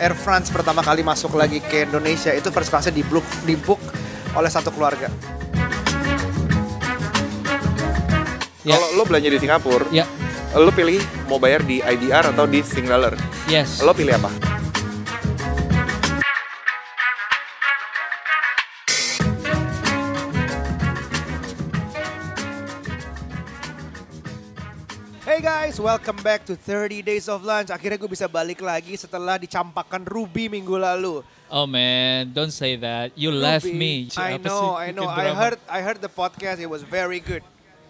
Air France pertama kali masuk lagi ke Indonesia itu first classnya di book, di book oleh satu keluarga. Ya. Kalau lo belanja di Singapura, Ya, lo pilih mau bayar di IDR atau di Sing Dollar. yes. Lo pilih apa? Welcome back to 30 Days of Lunch. Akhirnya gue bisa balik lagi setelah dicampakkan Ruby minggu lalu. Oh man, don't say that. You left Ruby, me. I know, sih I know. I heard, I heard the podcast. It was very good.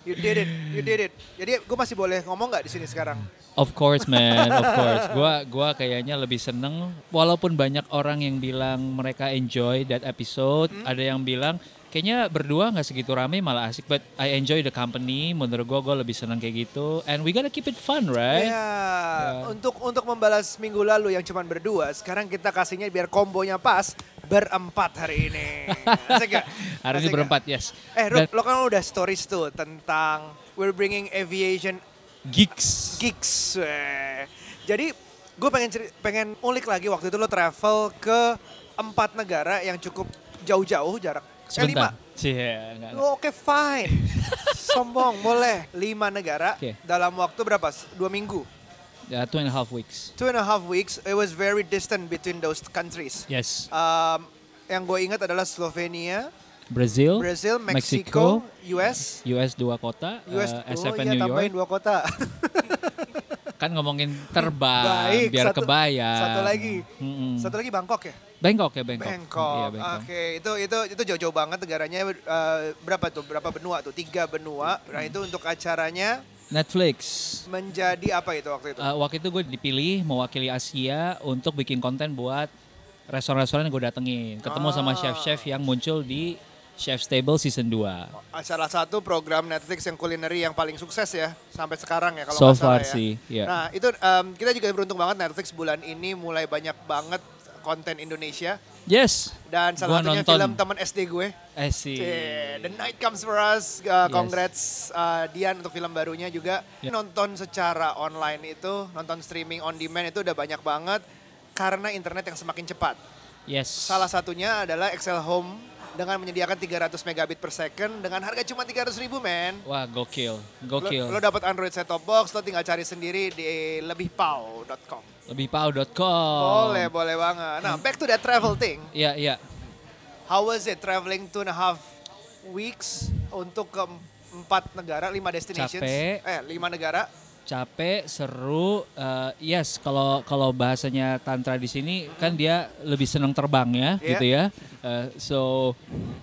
You did it, you did it. Jadi gue masih boleh ngomong nggak di sini sekarang? Of course man, of course. Gua gua kayaknya lebih seneng walaupun banyak orang yang bilang mereka enjoy that episode, Hmm? ada yang bilang kayaknya berdua nggak segitu rame malah asik but I enjoy the company. Menurut gua gua lebih seneng kayak gitu and we gotta keep it fun, right? Ya, Ya. untuk untuk membalas minggu lalu yang cuma berdua, sekarang kita kasihnya biar kombonya pas berempat hari ini. Asik gak? Hari ini berempat, gak? yes. Eh, Rup, Dan lo kan udah stories tuh tentang we're bringing aviation gigs. gigs. weh. Jadi gue pengen ceri- pengen ulik lagi waktu itu lo travel ke empat negara yang cukup jauh-jauh jarak. Eh, lima. Sebentar. Cie, enggak, enggak. Oh, Oke fine. Sombong boleh. Lima negara Oke. dalam waktu berapa? Dua minggu. Ya, two and a half weeks. Two and a half weeks. It was very distant between those countries. Yes. Um, yang gue ingat adalah Slovenia, Brazil, Brazil, Mexico, US. US dua kota, US, eh, oh SFN iya New York. dua kota. Kan ngomongin terbang Baik, biar satu- kebayang. Satu lagi. Mm-mm. Satu lagi Bangkok ya? Bangkok ya Bangkok. Bangkok. Iya, Bangkok. Oke, itu itu itu jauh-jauh banget negaranya eh, berapa tuh? Berapa benua tuh? Tiga benua. Nah, itu untuk acaranya Netflix. menjadi apa itu waktu itu? Eh, waktu itu gue dipilih mewakili Asia untuk bikin konten buat restoran-restoran yang gue datengin. Ketemu sama Ah. chef-chef yang muncul di Chef's Table season 2. Salah satu program Netflix yang kulineri yang paling sukses ya sampai sekarang ya kalau So nggak salah far ya. sih, iya. Nah, itu em, kita juga beruntung banget Netflix bulan ini mulai banyak banget konten Indonesia Yes. dan salah Gua satunya nonton. film teman SD gue. Eh sih. Cie, The Night Comes For Us, uh, Yes. congrats uh, Dian untuk film barunya juga. Ya. Nonton secara online itu, nonton streaming on demand itu udah banyak banget karena internet yang semakin cepat. Yes. Salah satunya adalah Excel Home dengan menyediakan 300 megabit per second dengan harga cuma 300 ribu men. Wah, gokil. Lo, Gokil. lo dapat Android set top box, lo tinggal cari sendiri di lebihpau.com. Lebihpau.com. Boleh, boleh banget. Nah, back to that travel thing. Iya, iya. How was it traveling two and a half weeks untuk ke empat negara, lima destinations? Capek. Eh, lima negara. Capek, seru. eh, yes, kalau kalau bahasanya tantra di sini kan dia lebih senang terbang ya, Iya. gitu ya. Eh, so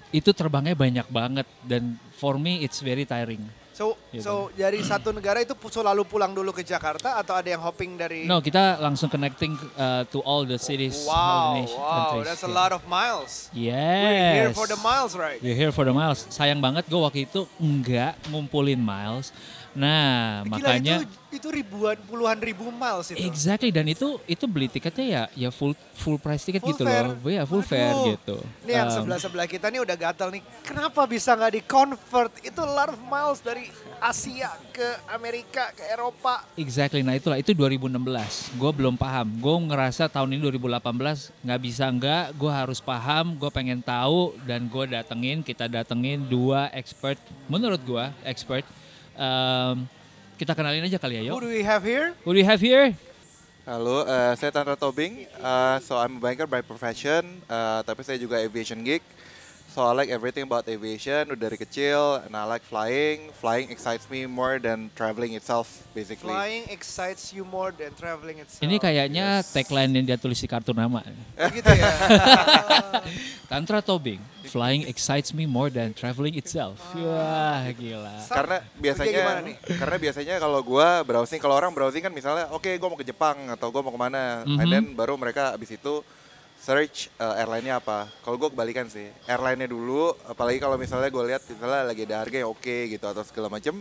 itu terbangnya banyak banget dan for me it's very tiring. So, Gitu. so dari satu negara itu selalu pulang dulu ke Jakarta atau ada yang hopping dari? No, kita langsung connecting uh, to all the cities, all Wow, the nation, wow, countries. that's a yeah. lot of miles. Yes. We're here for the miles, right? We're here for the miles. Sayang banget gue waktu itu enggak ngumpulin miles. Nah, Gila, makanya itu, itu ribuan, puluhan ribu miles itu. Exactly dan itu itu beli tiketnya ya ya full full price tiket Full gitu fare. loh. Ya full fare Aduh. gitu. Ini yang Um, sebelah-sebelah kita nih udah gatal nih. Kenapa bisa nggak di-convert? Itu a lot of miles dari Asia ke Amerika, ke Eropa. Exactly, nah itulah itu 2016. Gue belum paham. Gue ngerasa tahun ini 2018 nggak bisa nggak. Gue harus paham. Gue pengen tahu dan gue datengin. Kita datengin dua expert. Menurut gue expert. Um, kita kenalin aja kali ya, Who yuk. do we have here? Who do we have here? Halo, eh, saya Tantra Tobing. Eh, so I'm a banker by profession, eh, tapi saya juga aviation geek. So I like everything about aviation udah dari kecil, and I like flying. Flying excites me more than traveling itself, basically. Flying excites you more than traveling itself. Ini kayaknya yes. tagline yang dia tulis di kartu nama. Oh, gitu ya. Tantra Tobing, flying excites me more than traveling itself. Wah, gila. Karena biasanya, karena biasanya kalau gua browsing, kalau orang browsing kan misalnya, oke gua mau ke Jepang atau gua mau ke mana, and Mhm. then baru mereka abis itu search uh, airline-nya apa. Kalau gua kebalikan sih, airline-nya dulu, apalagi kalau misalnya gue lihat misalnya lagi ada harga yang oke gitu atau segala macem,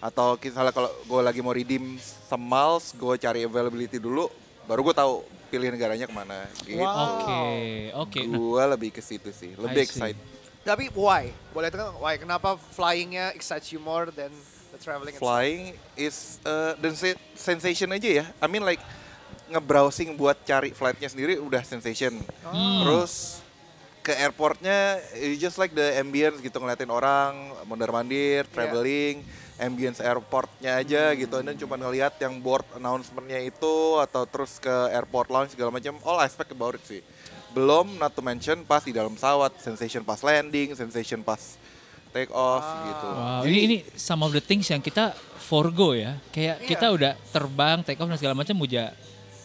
atau misalnya kalau gue lagi mau redeem some miles, gue cari availability dulu, baru gue tahu pilih negaranya ke mana. Gitu. Wow. Oke, oke. Nah, Gue lebih ke situ sih, lebih excited. Tapi why? Boleh tahu why? Kenapa flyingnya excites you more than the traveling itself? Flying is uh, dan se- sensation aja ya. I mean like nge-browsing buat cari flightnya sendiri udah sensation. Hmm. Terus ke airportnya you just like the ambience gitu ngeliatin orang mondar mandir traveling ambience airportnya aja gitu dan cuma ngeliat yang board announcementnya itu atau terus ke airport lounge segala macam all aspect about it sih belum not to mention pas di dalam pesawat sensation pas landing sensation pas take off gitu Wow, ini ini some of the things yang kita forgo ya. Kayak Iya. kita udah terbang, take off dan segala macam udah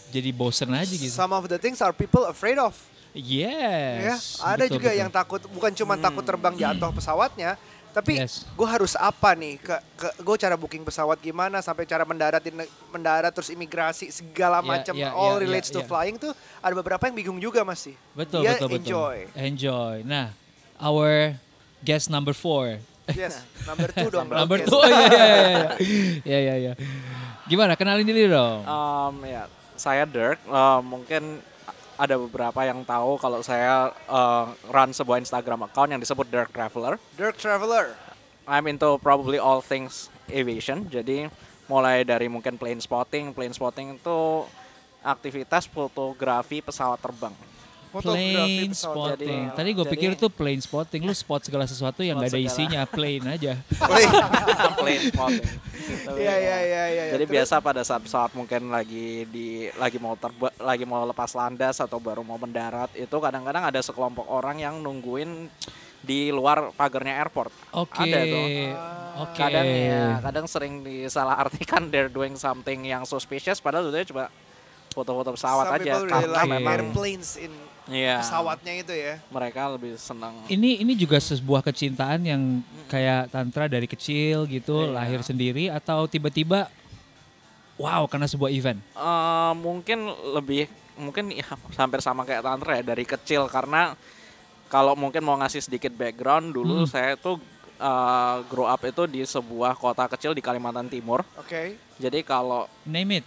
jadi bosen aja gitu. Some of the things are people afraid of. Ya, Yes. ada betul, juga betul. yang takut bukan cuma takut terbang jatuh pesawatnya, tapi Yes. gue harus apa nih? Ke, ke gue cara booking pesawat gimana sampai cara mendarat mendarat terus imigrasi segala Ya, macam ya, all ya, relates ya, to ya. flying tuh ada beberapa yang bingung juga masih. Betul, Dia betul, betul. enjoy. Enjoy. Nah, our guest number four. Yes, number two dong. number two, oh, iya, iya, iya, iya. Iya, iya, iya. Gimana, kenalin diri dong. Um, ya, saya Dirk. Uh, mungkin ada beberapa yang tahu kalau saya uh, run sebuah Instagram account yang disebut Dirk Traveler. Dirk Traveler. I'm into probably all things aviation. Jadi mulai dari mungkin plane spotting, plane spotting itu aktivitas fotografi pesawat terbang. Pesawat. spotting. Jadi- Tadi gue jadi- pikir tuh plain spotting. Lu spot segala sesuatu yang gak ada segala. isinya. Plain aja. plane spotting. Gitu, Iya ya. iya iya iya. Jadi Terus- biasa pada saat pesawat mungkin lagi di lagi mau terba, lagi mau lepas landas atau baru mau mendarat itu kadang-kadang ada sekelompok orang yang nungguin di luar pagarnya airport. Oke. Ada tuh. Oke. Kadang ya, kadang sering disalahartikan they're doing something yang suspicious padahal itu cuma foto-foto pesawat Some aja really karena like memang airplanes in Iya, pesawatnya itu ya. mereka lebih senang. Ini ini juga sebuah kecintaan yang kayak tantra dari kecil gitu, Iya. lahir sendiri atau tiba-tiba wow karena sebuah event. Eh, mungkin lebih mungkin ya, hampir sama kayak Tantra ya dari kecil karena kalau mungkin mau ngasih sedikit background dulu Hmm. saya tuh eh, grow up itu di sebuah kota kecil di Kalimantan Timur. Oke. Jadi kalau Name it.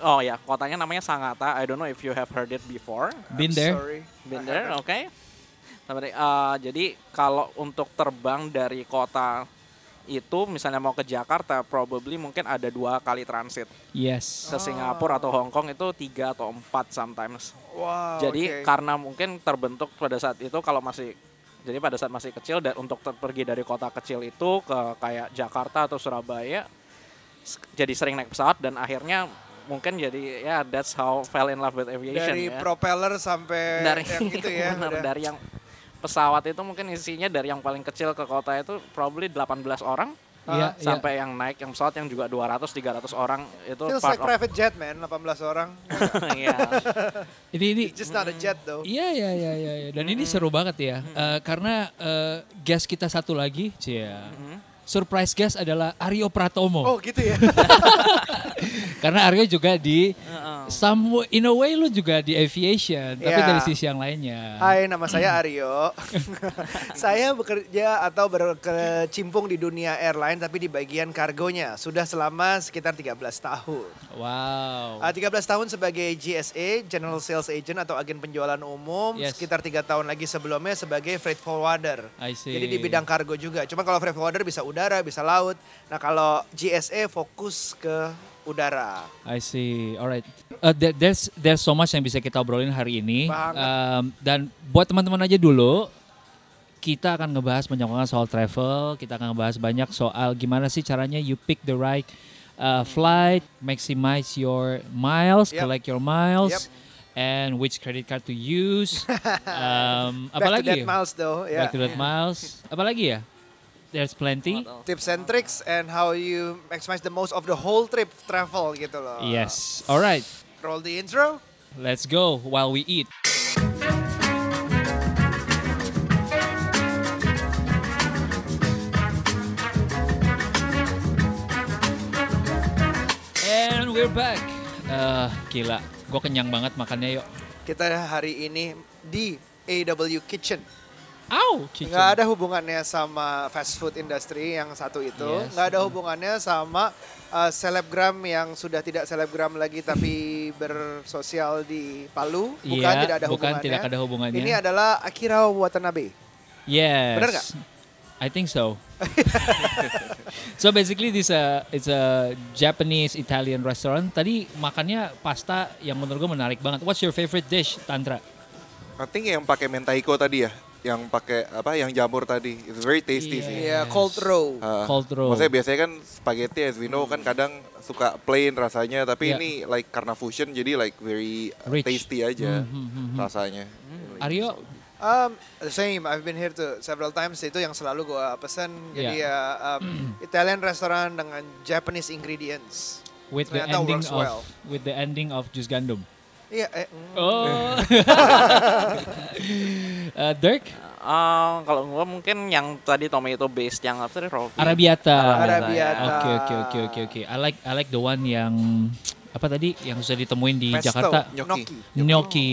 Oh ya kotanya namanya Sangatta. I don't know if you have heard it before. Been I'm there. Sorry. Been there, oke. Tapi, eh, jadi kalau untuk terbang dari kota itu misalnya mau ke Jakarta, probably mungkin ada dua kali transit Yes. ke Singapura atau Hong Kong itu tiga atau empat sometimes. Wow. jadi oke. karena mungkin terbentuk pada saat itu kalau masih jadi pada saat masih kecil dan untuk ter- pergi dari kota kecil itu ke kayak Jakarta atau Surabaya jadi sering naik pesawat dan akhirnya mungkin jadi ya that's how fell in love with aviation dari ya. propeller sampai dari yang gitu ya. benar, udah. dari yang pesawat itu mungkin isinya dari yang paling kecil ke kota itu probably 18 orang Iya, iya. sampai yang naik yang pesawat yang juga 200 300 orang itu Feels part like private jet man, 18 orang. Iya. Ini ini It's just not a jet though. Iya iya iya iya iya. dan ini seru banget ya Eh, karena eh, guest kita satu lagi, cia. Surprise guest adalah Aryo Pratomo. Oh gitu ya. Karena Aryo juga di Heeh. some in a way lu juga di aviation, tapi Iya. dari sisi yang lainnya. Hai, nama saya Aryo. saya bekerja atau berkecimpung di dunia airline tapi di bagian kargonya. Sudah selama sekitar 13 tahun. Wow. Ah, 13 tahun sebagai GSA, General Sales Agent atau agen penjualan umum. Yes. Sekitar tiga tahun lagi sebelumnya sebagai freight forwarder. I see. Jadi di bidang kargo juga. Cuma kalau freight forwarder bisa udara, bisa laut. Nah kalau GSA fokus ke udara. I see. Alright. Uh, there- there's there's so much yang bisa kita obrolin hari ini. Banget. Um, dan buat teman-teman aja dulu, kita akan ngebahas banyak soal travel. Kita akan ngebahas banyak soal gimana sih caranya you pick the right uh, flight, maximize your miles, Yep. collect your miles. Yep. And which credit card to use? um, Back to apalagi? that miles though. ya. Back to that miles. Apalagi ya? There's plenty. Tips and tricks and how you maximize the most of the whole trip travel gitu loh. Yes. Alright. Roll the intro. Let's go while we eat. And we're back. Eh, gila, gue kenyang banget makannya yuk. Kita hari ini di AW Kitchen. Au. Nggak ada hubungannya sama fast food industry yang satu itu. Yes. Nggak ada hubungannya sama uh, selebgram yang sudah tidak selebgram lagi tapi bersosial di Palu. Bukan, Iya, tidak ada bukan, hubungannya. tidak ada hubungannya. Ini adalah Akira Watanabe. Yes. Bener nggak? I think so. so basically this a it's a Japanese Italian restaurant. Tadi makannya pasta yang menurut gue menarik banget. What's your favorite dish, Tantra? I think yang pakai mentaiko tadi ya, yang pakai apa, yang jamur tadi, it's very tasty Iya. sih. Iya, cold row. Uh, Cold roll. Maksudnya biasanya kan spaghetti as we know kan kadang suka plain rasanya, tapi Iya. ini like karena fusion jadi like very uh, Rich. tasty aja Hmm, hmm, hmm, hmm. rasanya. Aryo, Um, the same. I've been here to several times. Itu yang selalu gua pesen. Jadi ya um, Italian restaurant dengan Japanese ingredients. with the Ternyata ending works of well. with the ending of Jus Gandum. Iya. Eh. Oh. Uh, Dirk, Eh, kalau gua mungkin yang tadi tomato based yang apa tadi Rofi? Arabiata. Arabiata. Oke oke oke oke oke. I like I like the one yang apa tadi yang susah ditemuin di Pesto. Jakarta. Gnocchi. Gnocchi,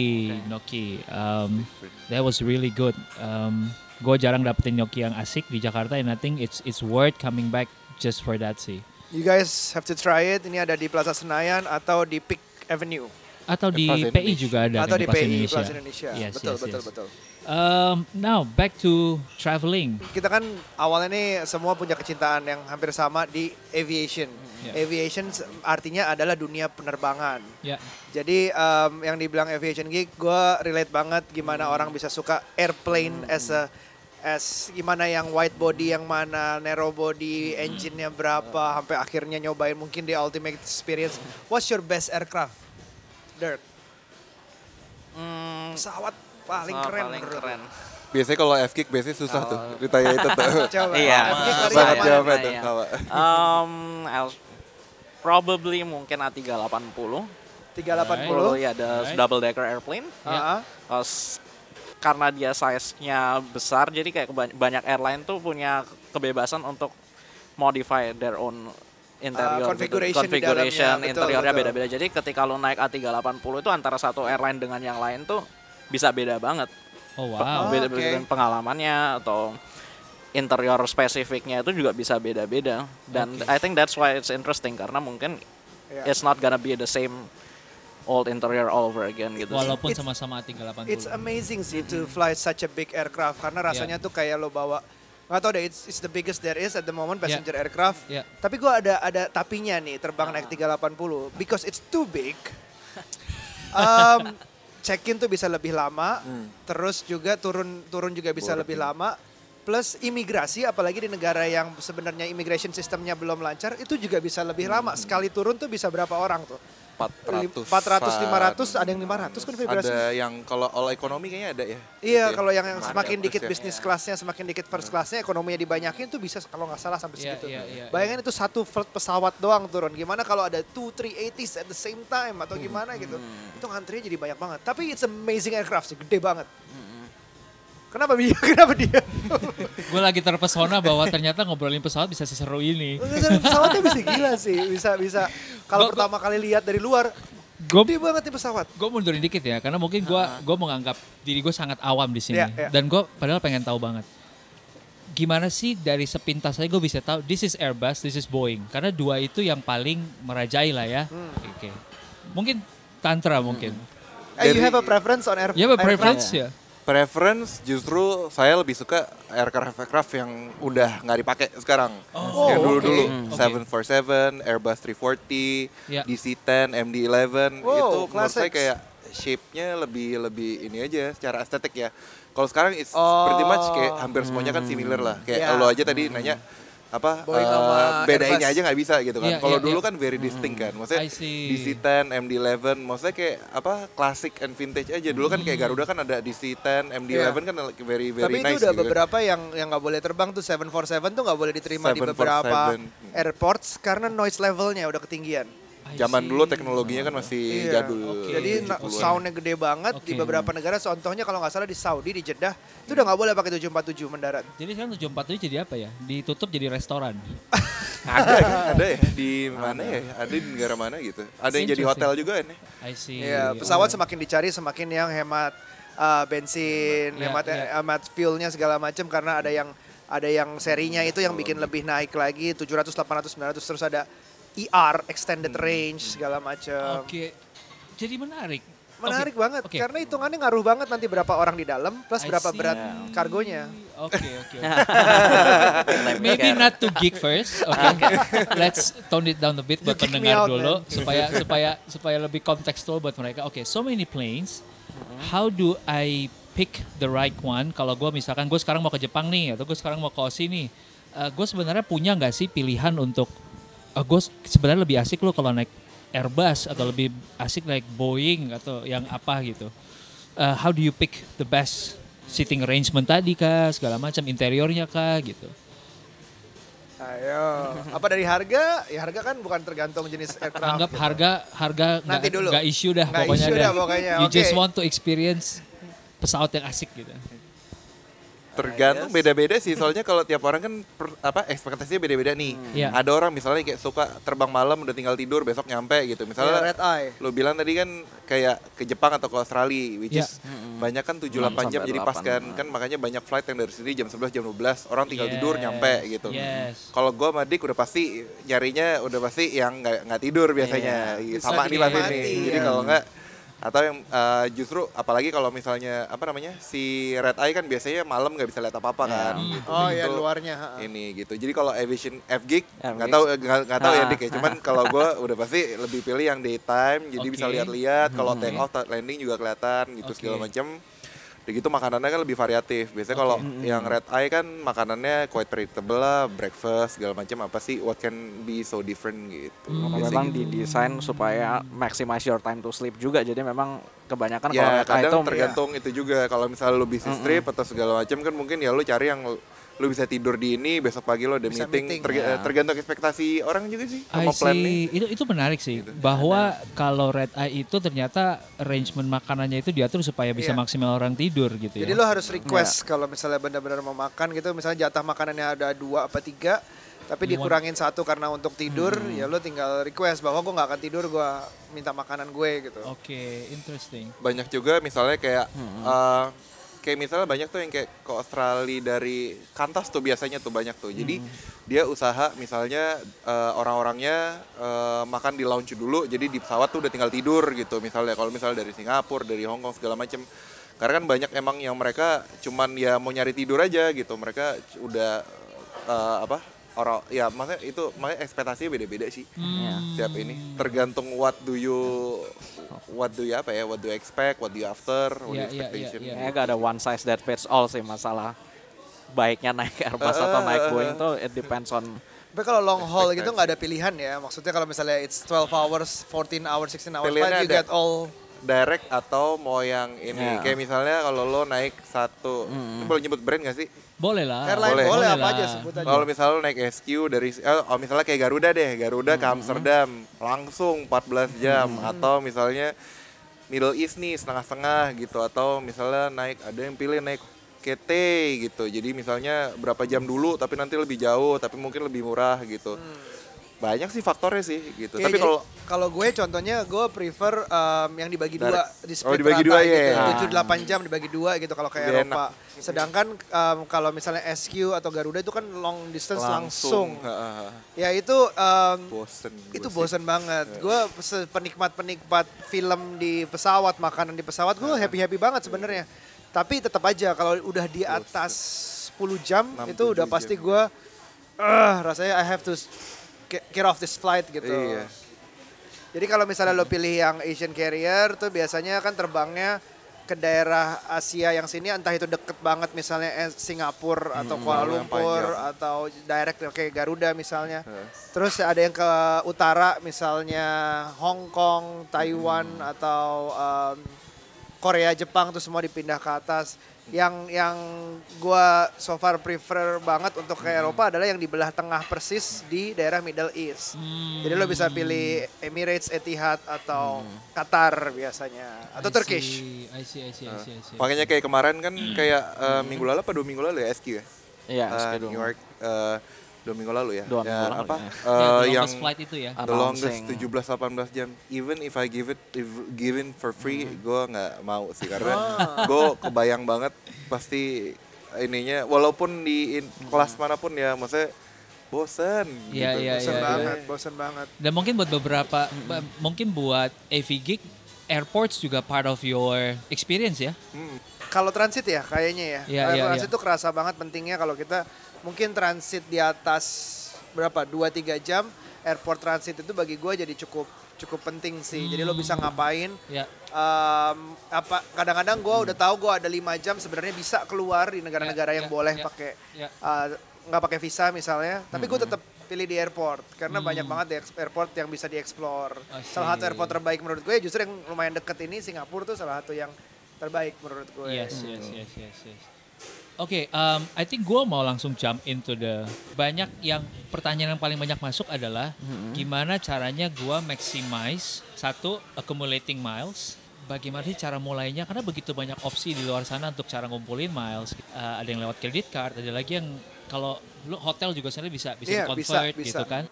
gnocchi. Um, that was really good. Um, gue jarang dapetin gnocchi yang asik di Jakarta, and I think it's it's worth coming back just for that sih. You guys have to try it. Ini ada di Plaza Senayan atau di Peak Avenue Atau di PI Indonesia. juga ada atau kan di Plaza PI Indonesia. Indonesia. Yes, betul, yes, betul, yes. betul. Um, now back to traveling. Kita kan awalnya nih semua punya kecintaan yang hampir sama di aviation. Yeah. Aviation artinya adalah dunia penerbangan. Ya, Jadi um, yang dibilang aviation geek, gue relate banget gimana orang bisa suka airplane as a as gimana yang wide body yang mana narrow body engine-nya berapa sampai akhirnya nyobain mungkin di ultimate experience. What's your best aircraft? Dirk, Hmm, pesawat paling pesawat keren paling menurut keren. Biasanya kalau F-kick biasanya susah tuh Oh. ditanya itu tuh. Coba. Iya. Sangat jawab itu. Um, I'll- probably mungkin A380. 380. ya ada Right. double decker airplane. Ah, ah. Terus karena dia size-nya besar, jadi kayak banyak airline tuh punya kebebasan untuk modify their own interior, gitu. configuration di configuration dalamnya, interiornya beda-beda. Jadi ketika lo naik A380 itu antara satu airline dengan yang lain tuh bisa beda banget. oh Oh, wow. beda beda pengalamannya atau interior spesifiknya itu juga bisa beda-beda. Dan Oke. I think that's why it's interesting karena mungkin Iya. it's not gonna be the same old interior all over again gitu. Walaupun sama-sama A380. It's amazing sih to fly such a big aircraft karena rasanya tuh kayak lo bawa nggak tau deh it's, it's the biggest there is at the moment passenger aircraft. Ya. Tapi gua ada ada tapinya nih terbang naik 380 because it's too big. um, check-in tuh bisa lebih lama, terus juga turun turun juga bisa Boarding. lebih lama. Plus imigrasi, apalagi di negara yang sebenarnya immigration sistemnya belum lancar, itu juga bisa lebih lama. Sekali turun tuh bisa berapa orang tuh? 400. 400, 500, ada yang 500 kan vibrasi. Ada yang kalau all ekonomi kayaknya ada ya. Iya, Gitu ya. kalau yang, yang semakin dikit ya. bisnis kelasnya, semakin dikit first classnya, ekonominya dibanyakin tuh bisa kalau nggak salah sampai Iya, segitu. iya, iya, Bayangin itu satu flight pesawat doang turun. Gimana kalau ada two 380s at the same time atau gimana gitu? Itu ngantrinya jadi banyak banget. Tapi it's amazing aircraft sih, gede banget. Kenapa dia? Kenapa dia? Gue lagi terpesona bahwa ternyata ngobrolin pesawat bisa seseru ini. Pesawatnya bisa gila sih, bisa bisa. Kalau pertama kali lihat dari luar, Gue gede banget nih pesawat. gue mundurin dikit ya, karena mungkin gue gua menganggap diri gue sangat awam di sini. Iya, iya. Dan gue padahal pengen tahu banget. Gimana sih dari sepintas aja gue bisa tahu this is Airbus, this is Boeing. Karena dua itu yang paling merajai lah ya. Hmm. Oke. Mungkin Tantra mungkin. Eh, you have a preference on air? Ya, aircraft? preference ya. Preference justru saya lebih suka aircraft-aircraft yang udah nggak dipakai sekarang. Oh, yang dulu-dulu oke. Hmm, 747, Airbus 340, Ya. DC-10, MD-11 Wow, itu menurut saya kayak shape-nya lebih lebih ini aja secara estetik ya. Kalau sekarang it's Oh. pretty much kayak hampir semuanya kan similar lah. Ya. Kayak lo aja tadi nanya apa eh, sama bedainnya aja nggak bisa gitu kan. Iya, Kalau iya, dulu iya. kan very distinct kan. Maksudnya I see. DC-10, MD-11, maksudnya kayak apa classic and vintage aja. Dulu kan kayak Garuda kan ada DC-10, MD-11 kan like very very Tapi itu nice udah gitu. beberapa yang yang nggak boleh terbang tuh 747 tuh nggak boleh diterima di 747. beberapa airports karena noise levelnya udah ketinggian. I Zaman see. dulu teknologinya kan masih Iya, jadul. oke. Jadi na- 70-an. soundnya gede banget di Oke. beberapa negara. Contohnya kalau nggak salah di Saudi di Jeddah itu udah nggak boleh pakai 747 mendarat. Jadi sekarang 747 jadi apa ya? Ditutup jadi restoran. ada ada ya di mana ya? Ada di negara mana gitu. Ada yang jadi hotel juga nih. I see. Iya, pesawat Oh. semakin dicari semakin yang hemat uh, bensin, Iya, hemat iya. hemat fuelnya segala macam karena ada yang ada yang serinya itu yang bikin lebih naik lagi 700, 800, 900 terus ada ER extended range segala macam. Oke. Jadi menarik. menarik Oke, banget oke. karena hitungannya ngaruh banget nanti berapa orang di dalam plus I berapa see. berat kargonya. Oke oke. oke. Like Maybe not to geek first, oke. Let's tone it down a bit buat pendengar out, dulu man. supaya supaya supaya lebih kontekstual buat mereka. Oke, so many planes. How do I pick the right one? Kalau gue misalkan gue sekarang mau ke Jepang nih atau gue sekarang mau ke Aussie nih, gue sebenarnya punya nggak sih pilihan untuk gue sebenarnya lebih asik lo kalau naik Airbus atau lebih asik naik Boeing atau yang apa gitu. Uh, how do you pick the best sitting arrangement tadi kah segala macam interiornya kah gitu. Ayo, apa dari harga? Ya harga kan bukan tergantung jenis aircraft. Anggap gitu. harga harga Nanti nggak- dulu. isu dah Nggak pokoknya isu dah. pokoknya, You just oke. want to experience pesawat yang asik gitu. Tergantung beda-beda sih, soalnya kalau tiap orang kan per- apa ekspektasinya beda-beda nih. Iya. Ada orang misalnya kayak suka terbang malam udah tinggal tidur besok nyampe gitu. Ya, Misalnya red eye. lo bilang tadi kan kayak ke Jepang atau ke Australia, which Iya. is banyak kan 7 Enam 8 jam jadi pas 8. kan. Kan makanya banyak flight yang dari sini jam 11 jam 12 orang tinggal tidur Yes, nyampe gitu. Yes. Kalau gua sama Dik udah pasti nyarinya udah pasti yang nggak tidur biasanya. Sama Bisa nih pasti nih. iya. Jadi kalau nggak atau yang eh, justru apalagi kalau misalnya apa namanya si red eye kan biasanya malam nggak bisa lihat apa apa kan. gitu. Oh ya luarnya. ini gitu. Jadi kalau aviation F gig nggak tahu eh, nggak tahu ya. Dik ya. Cuman kalau gue udah pasti lebih pilih yang daytime. Jadi bisa Oke. lihat-lihat. Kalau take off, landing juga kelihatan gitu Oke. segala macam. Udah gitu makanannya kan lebih variatif. Biasanya kalau yang red eye kan makanannya quite predictable lah, breakfast segala macam apa sih what can be so different gitu. Biasanya memang gitu. didesain supaya maximize your time to sleep juga. Jadi memang kebanyakan kalau Ya mereka kadang itu tergantung itu juga kalau misalnya lu busy trip atau segala macam kan mungkin ya lu cari yang lu- bisa tidur di ini besok pagi lu ada Bisa meeting, meeting, Terga- ya. tergantung ekspektasi orang juga sih I sama plan nih. see. Itu itu menarik sih bahwa kalau red eye itu ternyata arrangement makanannya itu diatur supaya bisa Iya. maksimal orang tidur gitu Jadi ya. lo harus request kalau misalnya benar-benar mau makan gitu, misalnya jatah makanannya ada dua apa tiga, tapi You want- dikurangin satu karena untuk tidur, ya lo tinggal request bahwa gue nggak akan tidur, gue minta makanan gue gitu. Oke, interesting. banyak juga misalnya kayak eh, kayak misalnya banyak tuh yang kayak ke Australia dari Kantas tuh biasanya tuh banyak tuh. Jadi dia usaha misalnya eh, orang-orangnya eh, makan di lounge dulu jadi di pesawat tuh udah tinggal tidur gitu. Misalnya kalau misalnya dari Singapura dari Hong Kong segala macem. Karena kan banyak emang yang mereka cuman ya mau nyari tidur aja gitu. Mereka udah eh, apa orang ya maksudnya itu makanya ekspektasinya beda-beda sih Hmm. setiap ini tergantung what do you what do you apa ya what do you expect what do you after what do you Iya, iya, expectation iya, iya. Kayaknya gak ada one size that fits all sih masalah baiknya naik Airbus atau naik Boeing tuh it depends on Tapi kalau long haul gitu nggak ada pilihan ya, maksudnya kalau misalnya it's 12 hours, 14 hours, 16 hours flight, you ada. get all direct atau mau yang ini Ya. kayak misalnya kalau lo naik satu ini boleh nyebut brand gak sih Boleh lah. airline Boleh. boleh, apa lah. aja sebut aja. kalau misalnya lo naik SQ dari eh, oh, misalnya kayak Garuda deh Garuda ke Amsterdam langsung 14 jam atau misalnya Middle East nih setengah-setengah gitu atau misalnya naik ada yang pilih naik KT gitu jadi misalnya berapa jam dulu tapi nanti lebih jauh tapi mungkin lebih murah gitu banyak sih faktornya sih gitu Iya, tapi kalau kalau gue contohnya gue prefer um, yang dibagi dua Direct. di Oh, split dibagi rata dua, gitu, iya. tujuh delapan jam dibagi dua gitu kalau kayak Eropa. Sedangkan um, kalau misalnya SQ atau Garuda itu kan long distance langsung. Heeh. Ya itu um, bosen itu sih. bosen banget. Gue penikmat penikmat film di pesawat, makanan di pesawat, gue happy happy banget sebenarnya. Tapi tetap aja kalau udah di atas 10 jam Enam, itu udah pasti gue, ah rasanya I have to get, off this flight gitu. Iya. Jadi kalau misalnya lo pilih yang Asian carrier tuh biasanya kan terbangnya ke daerah Asia yang sini entah itu deket banget misalnya eh, Singapura atau Kuala Lumpur atau direct kayak Garuda misalnya. Heeh. Terus ada yang ke utara misalnya Hong Kong, Taiwan atau um, Korea, Jepang tuh semua dipindah ke atas. Yang yang gua so far prefer banget untuk ke Eropa adalah yang di belah tengah persis di daerah Middle East. Jadi lo bisa pilih Emirates, Etihad atau Qatar biasanya atau I Turkish. see, I see, I see, I see, I see. makanya kayak kemarin kan kayak eh, minggu lalu apa dua minggu lalu ya SQ ya Iya, Eh, schedule. New York eh, dua minggu lalu ya Dua minggu Ya, lalu, apa ya. Ya, the yang longest flight itu ya. the longest Announcing. 17-18 jam even if I give it if given for free Mm-hmm. gue nggak mau sih karena Ah. gue kebayang banget pasti ininya walaupun di in- kelas mana pun ya maksudnya bosen Mm-hmm. Iya, gitu. iya, Bosen iya, banget, bosen banget. Dan mungkin buat beberapa, ba- mungkin buat AV Geek airports juga part of your experience ya. Kalau transit ya kayaknya ya. Kalau iya, transit iya. tuh kerasa banget pentingnya kalau kita mungkin transit di atas berapa? 2-3 jam airport transit itu bagi gue jadi cukup cukup penting sih. Jadi lo bisa ngapain? Ya. Em, apa kadang-kadang gue udah tahu gue ada lima jam sebenarnya bisa keluar di negara-negara Ya, yang ya, boleh ya, pakai ya. eh, nggak pakai visa misalnya. Tapi gue tetap pilih di airport karena banyak banget di airport yang bisa dieksplor. Salah satu airport terbaik menurut gue justru yang lumayan deket ini Singapura tuh salah satu yang terbaik menurut gue Yes, yes, yes, yes, yes. Oke, um, I think gue mau langsung jump into the banyak yang pertanyaan yang paling banyak masuk adalah gimana caranya gue maximize satu accumulating miles. Bagaimana sih cara mulainya? Karena begitu banyak opsi di luar sana untuk cara ngumpulin miles. Uh, ada yang lewat credit card, ada lagi yang kalau lu hotel juga sebenarnya bisa bisa Iya, convert bisa, gitu bisa. kan.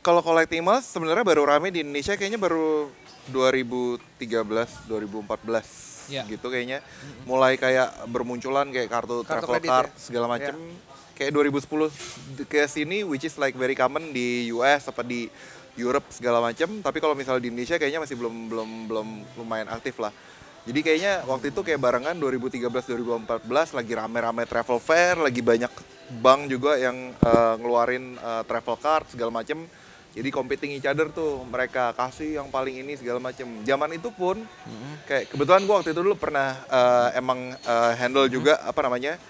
Kalau collecting miles sebenarnya baru rame di Indonesia kayaknya baru 2013, 2014 Ya. gitu kayaknya. Mulai kayak bermunculan kayak kartu, Kartu travel kredit card ya? segala macem. Kayak 2010 ke sini which is like very common di US apa di Europe segala macem. Tapi kalau misalnya di Indonesia kayaknya masih belum belum belum lumayan aktif lah. Jadi kayaknya waktu itu kayak barengan 2013-2014 lagi rame-rame travel fair, lagi banyak bank juga yang eh, ngeluarin eh, travel card segala macem. Jadi competing each other tuh mereka kasih yang paling ini segala macem. Zaman itu pun kayak kebetulan gua waktu itu dulu pernah eh, emang eh, handle juga apa namanya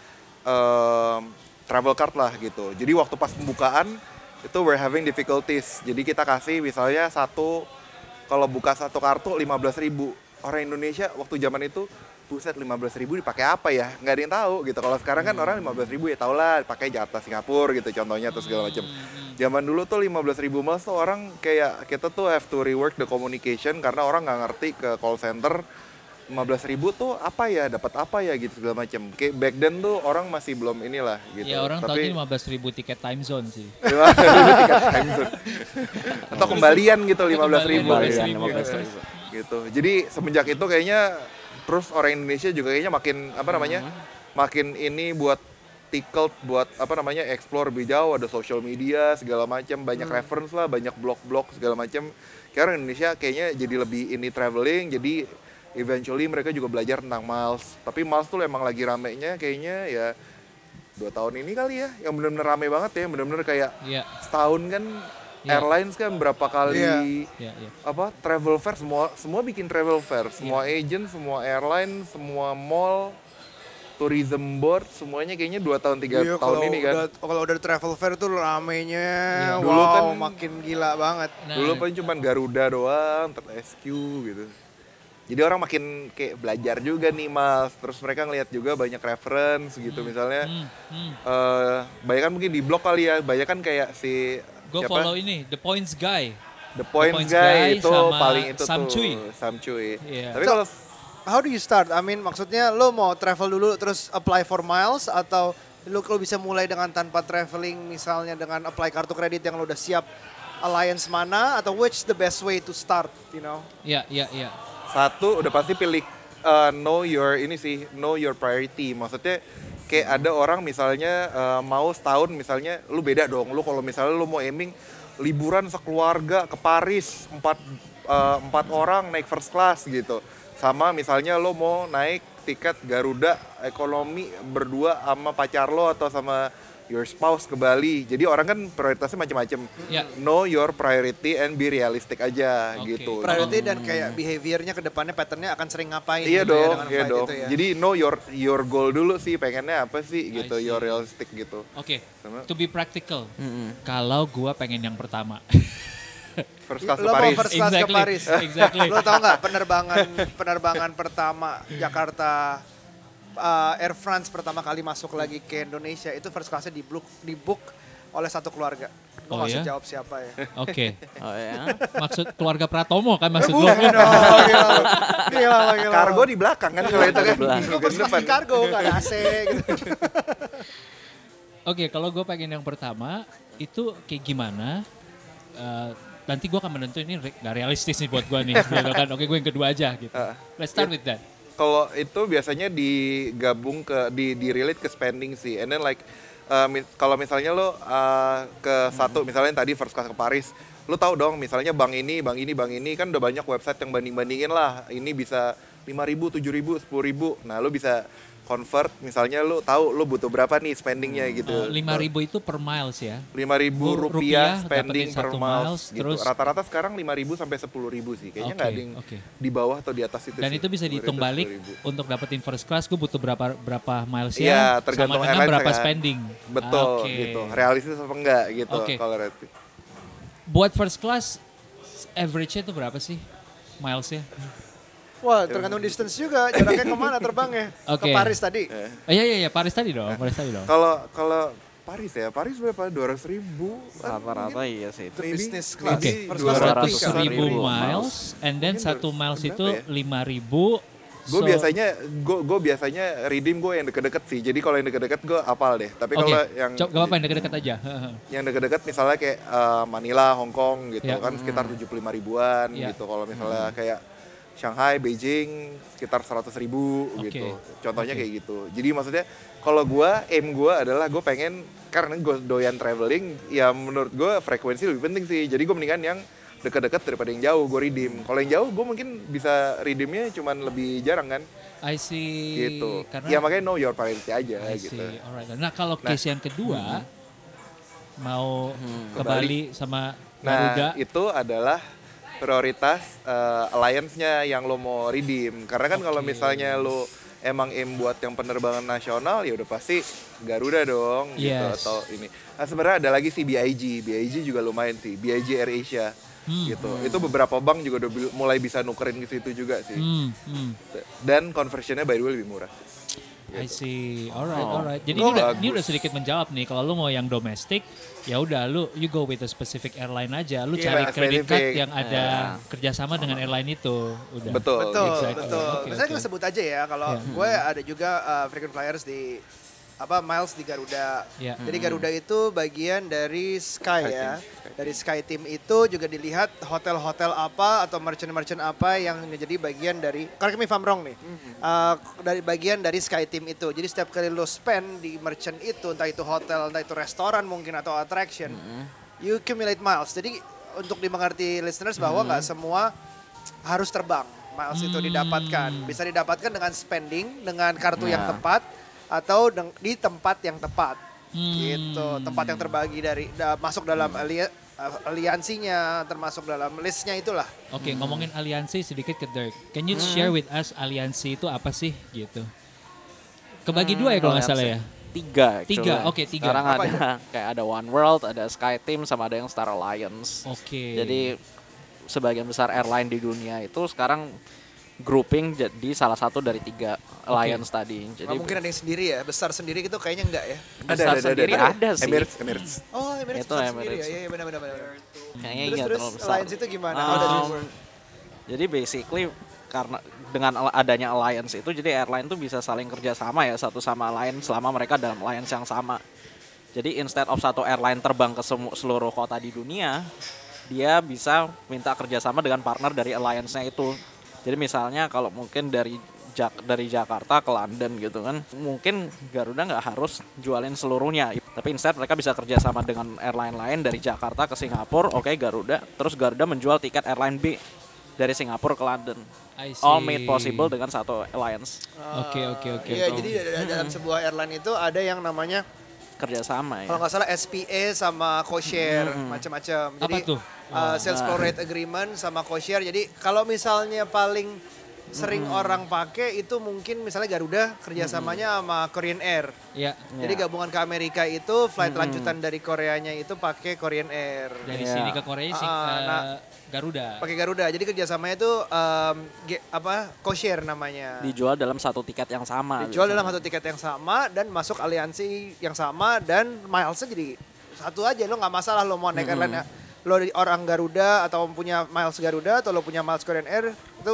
em, travel card lah gitu. Jadi waktu pas pembukaan itu we're having difficulties. Jadi kita kasih misalnya satu kalau buka satu kartu 15.000 ribu orang Indonesia waktu zaman itu buset 15.000 ribu dipakai apa ya? Nggak ada yang tahu gitu. Kalau sekarang kan orang 15.000 ribu ya tau lah pakai Jakarta Singapura gitu contohnya atau segala macam zaman dulu tuh 15.000 ribu miles tuh orang kayak kita tuh have to rework the communication karena orang nggak ngerti ke call center. 15.000 ribu tuh apa ya? Dapat apa ya? Gitu segala macam kayak back then tuh orang masih belum inilah gitu. Ya orang Tapi- tahunya 15 ribu tiket time zone sih. Tiket time zone. atau kembalian gitu 15 ribu. Kembalian, 15.000. gitu. Jadi semenjak itu kayaknya terus orang Indonesia juga kayaknya makin apa namanya makin ini buat tickled buat apa namanya explore lebih jauh. Ada social media segala macam banyak reference lah banyak blog-blog segala macam karena Indonesia kayaknya jadi lebih ini traveling jadi eventually mereka juga belajar tentang miles tapi miles tuh emang lagi ramenya kayaknya ya dua tahun ini kali ya. Yang benar-benar rame banget ya. Benar-benar kayak Iya, setahun kan Iya. airlines kan berapa kali Iya. iya, iya. apa travel fair semua semua bikin travel fair. Semua agent semua airline semua mall tourism board semuanya kayaknya dua tahun tiga Iya, tahun ini kan. udah- kalau udah travel fair tuh ramenya wow Dulu kan- makin gila banget. Nah, dulu kan cuma Garuda doang SQ gitu. Jadi orang makin kayak belajar juga nih mas. Terus mereka ngeliat juga banyak reference gitu misalnya hmm, hmm. eh banyak kan mungkin di blog kali ya banyak kan kayak si Gue follow ini, The Points Guy. The Point Points Guy, Guy itu sama paling itu Sam tuh Cui. Sam Cui Iya. tapi So, kalau how do you start? I mean maksudnya lo mau travel dulu terus apply for miles atau lo kalau bisa mulai dengan tanpa traveling misalnya dengan apply kartu kredit yang lo udah siap alliance mana atau which the best way to start, you know? Iya, iya, iya. Satu udah pasti pilih uh, know your ini sih know your priority. Maksudnya kayak ada orang misalnya uh, mau setahun misalnya lu beda dong. Lu kalau misalnya lu mau aiming liburan sekeluarga ke Paris empat uh, empat orang naik first class gitu. Sama misalnya lo mau naik tiket Garuda ekonomi berdua sama pacar lo atau sama your spouse ke Bali. Jadi orang kan prioritasnya macam-macam. Ya. Know your priority and be realistic aja Oke. gitu. Priority dan kayak behaviornya ke depannya patternnya akan sering ngapain Iya gitu ya dong, dengan iya dong. itu ya. Jadi know your your goal dulu sih, pengennya apa sih gitu, see. your realistic gitu. Oke, Sama- to be practical. Kalau gua pengen yang pertama. First class ke lo mau Paris. first class Exactly, ke Paris. exactly. lo tau nggak penerbangan penerbangan pertama Jakarta uh, Air France pertama kali masuk lagi ke Indonesia itu first classnya di book di book oleh satu keluarga. Gue Oh, nggak usah ya? jawab siapa ya. Oke. Oh ya. Maksud keluarga Pratomo kan maksud lu? Bukan dong, gila. Gila gila. Kargo di belakang kan kalau itu kan. Gue class di kargo, gak ada AC gitu. Oke, kalau gue pengen yang pertama itu kayak gimana? Eh, nanti gue akan menentu ini re- nggak realistis nih buat gue nih. gitu kan. Oke, gue yang kedua aja gitu. Let's start with that. Kalau itu biasanya digabung ke di di relate ke spending sih. And then like uh, mi- kalau misalnya lo uh, ke satu misalnya tadi first class ke Paris, lu tahu dong misalnya bank ini, bank ini, bank ini kan udah banyak website yang banding-bandingin lah. Ini bisa 5.000, 7.000, 10.000. Nah, lu bisa convert misalnya lu tahu lu butuh berapa nih spendingnya gitu. Eh, Lima ribu itu per miles ya. lima ribu Ru- rupiah, rupiah spending per satu miles, miles, gitu. terus- Rata-rata sekarang lima ribu sampai sepuluh ribu sih. Kayaknya nggak Oke, ada yang oke. di bawah atau di atas itu. Dan sih. itu bisa 10.000, dihitung balik 10.000. untuk dapetin first class gue butuh berapa berapa miles Iya, ya tergantung sama dengan berapa kan. spending. Betul Oke. gitu. Realistis apa enggak gitu Oke. kalau rating. Buat first class average-nya itu berapa sih milesnya? Wah, tergantung distance juga. Jaraknya ke mana terbangnya? Oke. Ke Paris tadi. Eh. Oh, iya iya iya Paris tadi dong, Paris tadi dong. Kalau kalau Paris ya, Paris berapa? Dua ratus ribu. Rata-rata iya sih itu. Class. Oke. First Dua ratus ribu ribu miles, and then satu miles itu ya? lima ribu. Gue biasanya gue gue biasanya redeem gue yang deket-deket sih. Jadi kalau yang deket-deket gue apal deh. Tapi Oke, kalau yang Coba gak apa-apa yang deket-deket aja. yang deket-deket misalnya kayak eh, Manila, Hong Kong gitu Ya. kan sekitar 75 ribuan Ya. gitu. Kalau misalnya kayak Shanghai, Beijing sekitar 100 ribu Oke. gitu. Contohnya Oke. kayak gitu. Jadi maksudnya kalau gua aim gua adalah gue pengen karena gue doyan traveling ya menurut gue frekuensi lebih penting sih. Jadi gue mendingan yang dekat-dekat daripada yang jauh gue redeem. Kalau yang jauh gue mungkin bisa redeemnya cuman lebih jarang kan I see. gitu. Karena Ya makanya know your priority aja I gitu. see. Alright. Nah kalau Nah. case yang kedua mau ke Ke Bali sama Nah, Garuda. itu adalah prioritas eh, alliance-nya yang lo mau redeem. Karena kan kalau Oke. misalnya lo emang aim buat yang penerbangan nasional ya udah pasti Garuda dong gitu Yes. atau ini. Nah, sebenarnya ada lagi sih BIG. BIG juga lumayan sih. BIG Air Asia Hmm. gitu. Itu beberapa bank juga udah mulai bisa nukerin ke situ juga sih. Hmm, hmm. Dan conversionnya by the way lebih murah. I see. Alright, Oh. alright. Jadi Gua ini udah, ini udah sedikit menjawab nih. Kalau lu mau yang domestik, ya udah lu you go with a specific airline aja. Lu Iya, cari credit card yang ada kerjasama dengan airline itu. Udah. Betul. Betul, Exactly. betul. Oke, Misalnya kita sebut aja ya, kalau Ya. gue ada juga uh, frequent flyers di apa miles di Garuda. Ya. Jadi Garuda itu bagian dari Sky Sky ya. Team, Sky Dari Sky Team itu juga dilihat hotel-hotel apa atau merchant-merchant apa yang menjadi bagian dari correct me if I'm wrong nih. Uh, dari bagian dari Sky Team itu. Jadi setiap kali lo spend di merchant itu, entah itu hotel, entah itu restoran mungkin atau attraction, you accumulate miles. Jadi untuk dimengerti listeners bahwa nggak semua harus terbang. Miles itu Hmm. didapatkan. Bisa didapatkan dengan spending, dengan kartu yang Nah. tepat, atau di tempat yang tepat. Hmm. Gitu. Tempat yang terbagi dari da- masuk dalam alia- uh, aliansinya, termasuk dalam listnya itulah. Oke, ngomongin aliansi sedikit ke Dirk. Can you share with us aliansi itu apa sih gitu? Kebagi dua ya kalau nggak salah ya. Tiga. Tiga, actually. oke, tiga. Sekarang Apa ada kayak ada One World, ada Sky Team, sama ada yang Star Alliance. Oke. Jadi sebagian besar airline di dunia itu sekarang grouping jadi salah satu dari tiga alliance tadi. Jadi Nggak mungkin ada yang sendiri ya, besar sendiri gitu kayaknya enggak ya. besar sendiri ada, sih. Emirates, Emirates. Oh, Emirates Itu besar sendiri ya. Emirates. Iya, iya benar benar benar. Kayaknya Terus terus terlalu besar. alliance itu gimana? Does it Um? Jadi basically karena dengan adanya alliance itu jadi airline tuh bisa saling kerja sama ya satu sama lain selama mereka dalam alliance yang sama. Jadi instead of satu airline terbang ke seluruh kota di dunia, dia bisa minta kerjasama dengan partner dari alliance-nya itu. Jadi misalnya kalau mungkin dari Jak- dari Jakarta ke London gitu kan, mungkin Garuda nggak harus jualin seluruhnya, tapi instead mereka bisa kerjasama dengan airline lain dari Jakarta ke Singapura, oke Garuda, terus Garuda menjual tiket airline B dari Singapura ke London. I see. All made possible dengan satu alliance Oke, oke, oke. Iya, jadi da- dalam sebuah airline itu ada yang namanya kerjasama ya. kalau nggak salah SPA sama co-share macam-macam. Apa Jadi tuh? uh, sales Nah. rate agreement sama co-share. Jadi kalau misalnya paling sering orang pakai itu mungkin misalnya Garuda kerjasamanya sama Korean Air. Ya, Jadi Ya. gabungan ke Amerika itu flight lanjutan dari Koreanya itu pakai Korean Air. dari Iya. sini ke Korea sih Ah, eh, nah. Garuda. Pakai Garuda. Jadi kerjasamanya itu um, ge- apa co-share namanya. Dijual dalam satu tiket yang sama. Dijual biasanya. dalam satu tiket yang sama dan masuk aliansi yang sama dan milesnya jadi satu aja lo nggak masalah lo mau naik airline lo orang Garuda atau punya miles Garuda atau lo punya miles Korean Air itu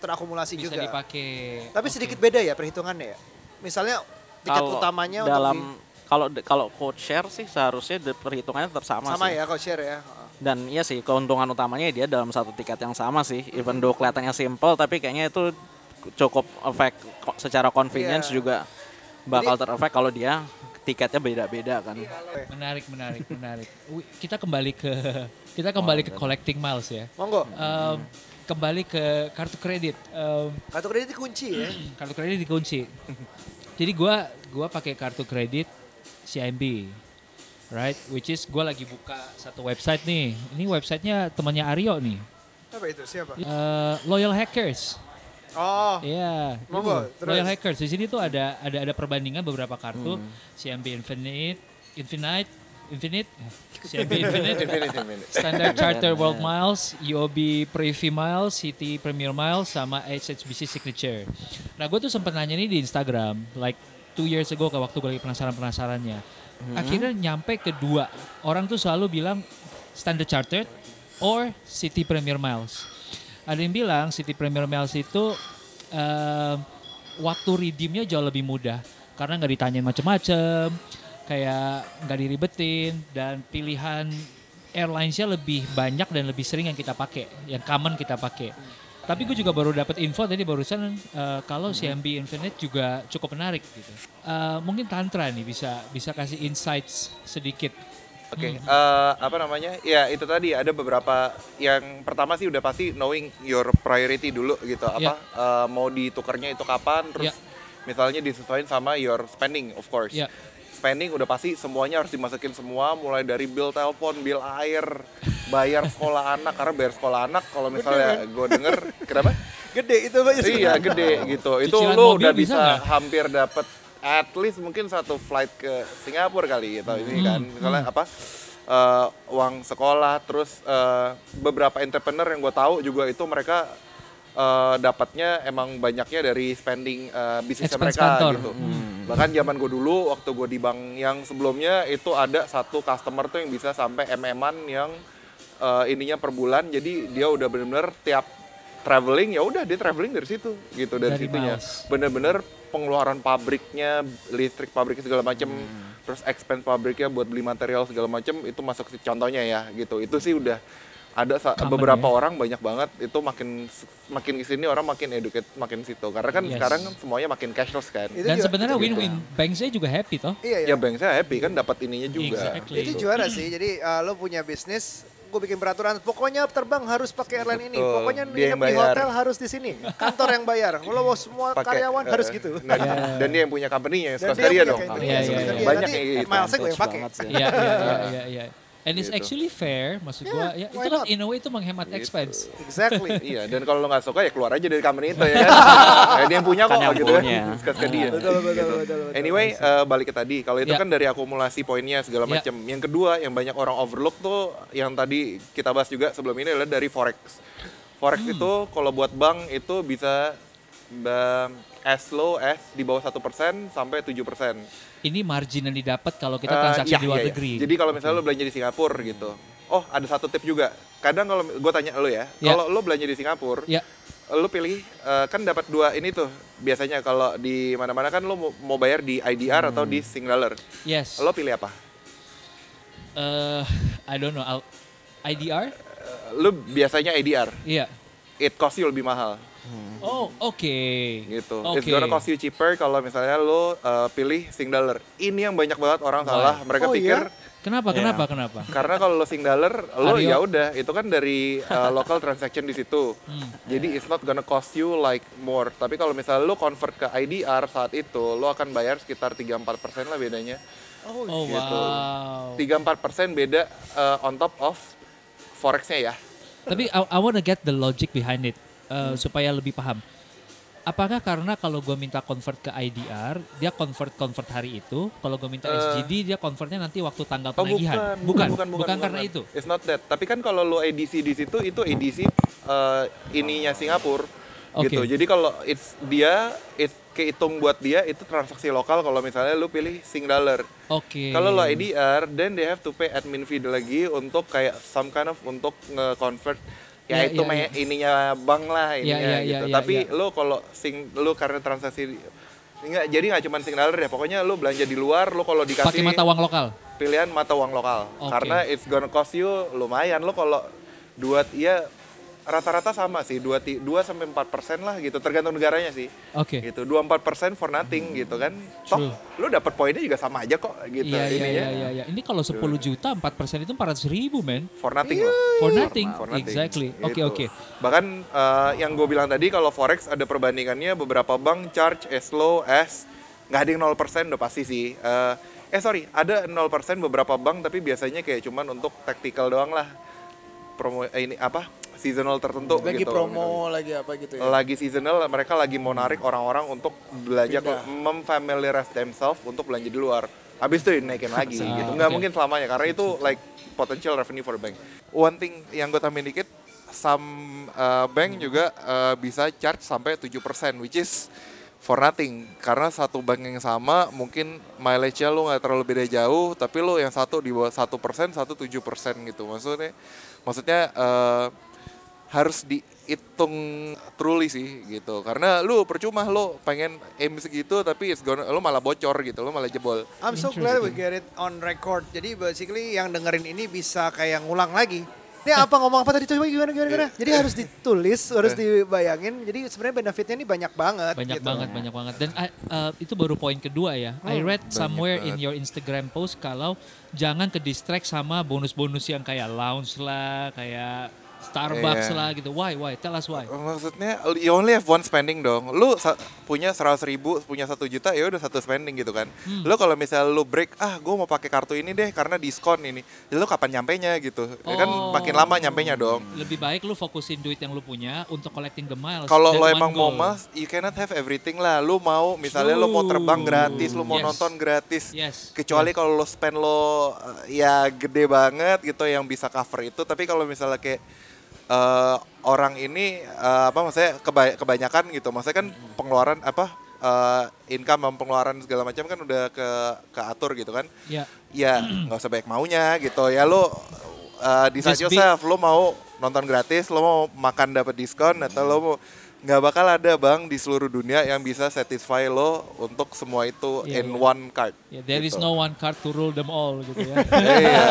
terakumulasi Bisa juga. dipakai. Tapi Oke. sedikit beda ya perhitungannya ya. Misalnya tiket Kalau utamanya dalam untuk kalau kalau code share sih seharusnya de- perhitungannya tetap di, sama, sama sih. ya co share ya. Dan iya sih keuntungan utamanya dia dalam satu tiket yang sama sih. Even though kelihatannya simple tapi kayaknya itu cukup efek secara convenience Iya. juga bakal terefek kalau dia tiketnya beda-beda kan. Menarik, menarik, menarik. Kita kembali ke kita kembali ke collecting miles ya. Monggo. Em, kembali ke kartu kredit. Em, Kartu kredit kunci ya. kartu kredit dikunci. Jadi gua gua pakai kartu kredit CIMB. Right, which is gua lagi buka satu website nih. Ini websitenya temannya Aryo nih. Apa itu? Siapa? Eh, Loyal Hackers. Oh, Iya, Monggo. Loyal Hackers. Di sini tuh ada ada ada perbandingan beberapa kartu Hmm. CMB Infinite, Infinite, Infinite, CMB Infinite, Infinite, infinite. Standard Charter World Miles, UOB Privy Miles, City Premier Miles, sama HSBC Signature. Nah, gue tuh sempat nanya nih di Instagram, like two years ago ke waktu gue lagi penasaran-penasarannya. Akhirnya nyampe ke dua. Orang tuh selalu bilang Standard Chartered or City Premier Miles. Ada yang bilang City Premier Miles itu eh, waktu redeemnya jauh lebih mudah karena nggak ditanyain macem-macem, kayak nggak diribetin dan pilihan airlinesnya lebih banyak dan lebih sering yang kita pakai, yang common kita pakai. Tapi gue juga baru dapat info tadi barusan eh, kalau CMB Infinite juga cukup menarik gitu. Eh, mungkin Tantra nih bisa bisa kasih insights sedikit. Oke, eh, apa namanya? Ya itu tadi ada beberapa yang pertama sih udah pasti knowing your priority dulu gitu. Apa eh, mau ditukarnya itu kapan? Terus Ya. misalnya disesuaikan sama your spending, of course. Ya. Spending udah pasti semuanya harus dimasukin semua, mulai dari bill telepon, bill air, bayar sekolah anak. Karena bayar sekolah anak kalau misalnya gue denger, kenapa? gede itu banyak iya gede gitu. Itu Cicilan lo mobil udah bisa bisa, hampir dapet at least mungkin satu flight ke Singapura kali gitu ini kan. Misalnya apa? eh, uang sekolah, terus eh, beberapa entrepreneur yang gue tahu juga itu mereka eh, dapatnya emang banyaknya dari spending bisnisnya Expense mereka kantor. gitu. Bahkan zaman gue dulu waktu gue di bank yang sebelumnya itu ada satu customer tuh yang bisa sampai mm-an yang eh, ininya per bulan. Jadi dia udah bener-bener tiap traveling ya udah dia traveling dari situ gitu dari, Dari situnya. Bener-bener pengeluaran pabriknya, listrik pabrik segala macem, terus expense pabriknya buat beli material segala macem itu masuk ke contohnya ya gitu. Itu sih udah ada beberapa ya. orang banyak banget itu makin makin ke sini orang makin educate makin situ karena kan Yes. sekarang kan semuanya makin cashless kan. Itu Dan sebenarnya itu juga. win-win. Bank saya juga happy toh. Iya, iya. Ya bank saya happy kan dapat ininya juga. Exactly. Itu juara sih. Jadi uh, lo punya bisnis, gue bikin peraturan. Pokoknya terbang harus pakai airline ini. Pokoknya Dia yang di hotel harus di sini. Kantor yang bayar. Kalau mau semua Pakai, karyawan eh, harus gitu. Dan, dan dia yang punya company-nya, Skoskaria dia dong. company, Iya, iya, iya. Banyak Nanti yang gitu. Gue yang pakai. Iya, iya, iya, iya, iya. And it's Gitu. actually fair, maksud gua. Ya, itu kan in a way itu menghemat Gitu. expense. Exactly. Iya, dan kalau lo nggak suka ya keluar aja dari company itu ya kan. Kayak dia yang punya kok Kan yang gitu punya. kan. Suka-suka dia. Betul, betul, Gitu. betul, betul. Anyway, eh, balik ke tadi. Kalau itu Ya. kan dari akumulasi poinnya segala Ya. macam. Yang kedua yang banyak orang overlook tuh yang tadi kita bahas juga sebelum ini adalah dari forex. Forex Hmm. itu kalau buat bank itu bisa ba- as low as di bawah satu persen sampai 7 persen. Ini margin yang didapat kalau kita Eh, transaksi iya, di luar iya, iya. negeri. Jadi kalau misalnya lo belanja di Singapura gitu. Oh, ada satu tip juga. Kadang kalau gue tanya lo ya, Ya. kalau lo belanja di Singapura, Ya. lo pilih eh, kan dapat dua ini tuh. Biasanya kalau di mana-mana kan lo mau, bayar di IDR atau di Sing dollar. Yes. Lo pilih apa? Eh, I don't know. I'll- IDR? Eh, lo biasanya IDR. Iya. It cost you lebih mahal Oh, oke. gitu. Oke. It's gonna cost you cheaper kalau misalnya lo eh, pilih Sing dollar. Ini yang banyak banget orang Why? salah. Mereka Oh, pikir iya? Kenapa? Iya. Kenapa? Kenapa? Karena kalau lo sing dollar, lo ya udah itu kan dari uh, local transaction di situ. Hmm. Jadi it's not gonna cost you like more. Tapi kalau misalnya lo convert ke IDR saat itu, lo akan bayar sekitar 3-4% lah bedanya. Oh, Oh, Gitu. wow. 3-4% beda uh, on top of forexnya ya. Tapi I, I wanna get the logic behind it uh, Hmm. supaya lebih paham. Apakah karena kalau gue minta convert ke IDR, dia convert convert hari itu. Kalau gue minta Eh. SGD, dia convertnya nanti waktu tanggal Oh penagihan. bukan, bukan, bukan, karena itu. It's not that. Tapi kan kalau lo EDC di situ itu EDC uh, ininya Singapura Oke. gitu. Jadi kalau it's dia it kehitung buat dia itu transaksi lokal kalau misalnya lo pilih Sing dollar. Oke. Kalau lo IDR, then they have to pay admin fee lagi untuk kayak some kind of untuk nge-convert ya, Ya, itu ya, me- ininya bank lah Ya, ininya ya, ya, gitu. ya, Tapi ya. lo kalau sing lo karena transaksi Enggak, jadi nggak cuma sing dollar ya. Pokoknya lo belanja di luar, lo kalau dikasih pakai mata uang lokal. pilihan mata uang lokal. Oke. Karena it's gonna cost you lumayan lo kalau duat iya rata-rata sama sih 2 ti- 2 sampai 4 persen lah gitu tergantung negaranya sih Oke. gitu 2 4 persen for nothing gitu kan toh True. lu dapat poinnya juga sama aja kok gitu Iya, iya, iya, iya, iya. Ini kalau 10 juta, 4 persen itu 400 ribu, men. for nothing loh For nothing. For nothing. Exactly. Oke, Gitu. oke. Bahkan eh, yang gue bilang tadi kalau forex ada perbandingannya beberapa bank charge as low as nggak ada yang 0% udah pasti sih. Eh, eh sorry, ada 0% beberapa bank tapi biasanya kayak cuman untuk tactical doang lah. Promo eh, ini apa? Seasonal tertentu Lagi gitu. promo, lagi apa gitu ya. Lagi seasonal mereka lagi mau narik orang-orang untuk belanja ke memfamiliarize themselves untuk belanja di luar. Habis itu dinaikin lagi Ah, gitu. Nggak oke. mungkin selamanya karena itu like potential revenue for bank. One thing yang gue tambahin dikit, some uh, bank juga uh, bisa charge sampai 7% which is for nothing karena satu bank yang sama mungkin mileage-nya lu nggak terlalu beda jauh tapi lu yang satu di bawah satu persen satu tujuh persen gitu maksudnya maksudnya uh, harus dihitung truly sih gitu karena lu percuma lu pengen aim segitu tapi it's gonna, lu malah bocor gitu lu malah jebol I'm so glad we get it on record. Jadi basically yang dengerin ini bisa kayak ngulang lagi. Ini apa ngomong apa tadi coba gimana gimana gimana. Jadi harus ditulis, harus dibayangin. Jadi sebenarnya benefitnya ini banyak banget. Banyak gitu. banget, banyak banget. Dan uh, itu baru poin kedua ya. I read somewhere in banget. your Instagram post kalau jangan ke distract sama bonus-bonus yang kayak lounge lah, kayak Starbucks Iya. lah gitu. Why? Why? Tell us why. maksudnya you only have one spending dong lu punya seratus ribu punya satu juta ya udah satu spending gitu kan Hmm. lu kalau misal lu break ah gue mau pakai kartu ini deh karena diskon ini ya lu kapan nyampe nya gitu ya kan Oh. makin lama nyampe nya dong Lebih baik lu fokusin duit yang lu punya untuk collecting the miles. Kalau lo emang mau goal. mas, you cannot have everything lah. Lu mau, misalnya lu mau terbang gratis, lu mau Yes. nonton gratis. Yes. Kecuali kalau lo spend lo uh, ya gede banget gitu yang bisa cover itu. Tapi kalau misalnya kayak uh, orang ini uh, apa maksudnya keba- kebanyakan gitu. Maksudnya kan pengeluaran apa uh, income dan pengeluaran segala macam kan udah ke keatur gitu kan. Ya. Ya nggak usah banyak maunya gitu. Ya lo uh, decide Just be- yourself. Lo mau nonton gratis, lo mau makan dapat diskon atau lo mau nggak bakal ada bang di seluruh dunia yang bisa satisfy lo untuk semua itu Iya, in iya. one card. Ya, there is Gitu. no one card to rule them all gitu ya. Iya,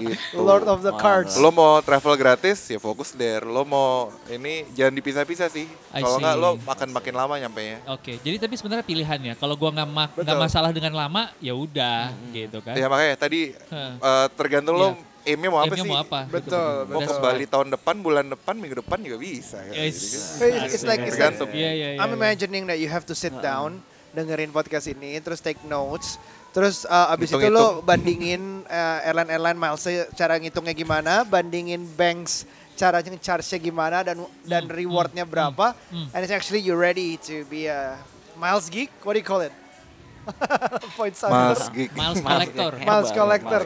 gitu. Lord of the Cards. Lo mau travel gratis ya fokus there. Lo mau ini jangan dipisah-pisah sih. Kalau nggak lo akan makin lama nyampe nya. Oke, jadi tapi sebenarnya pilihan ya. Kalau gua nggak ma- masalah dengan lama, ya udah gitu kan. Ya makanya tadi Heh. eh, tergantung lo Iya. Aimnya mau apa sih. mau apa? Betul, Mau betul. ke Bali tahun depan, bulan depan, minggu depan juga bisa. gitu. It's, it's like it's like. Iya, iya, iya. I'm imagining that you have to sit down, dengerin podcast ini, terus take notes, terus uh, abis itu Hitung-hitung. lo bandingin uh, airline-airline miles cara ngitungnya gimana, bandingin banks cara charge-nya gimana dan dan rewardnya berapa, hmm. and it's actually you're ready to be a miles geek. What do you call it? Points under. Mas Gig. Miles collector. Miles collector.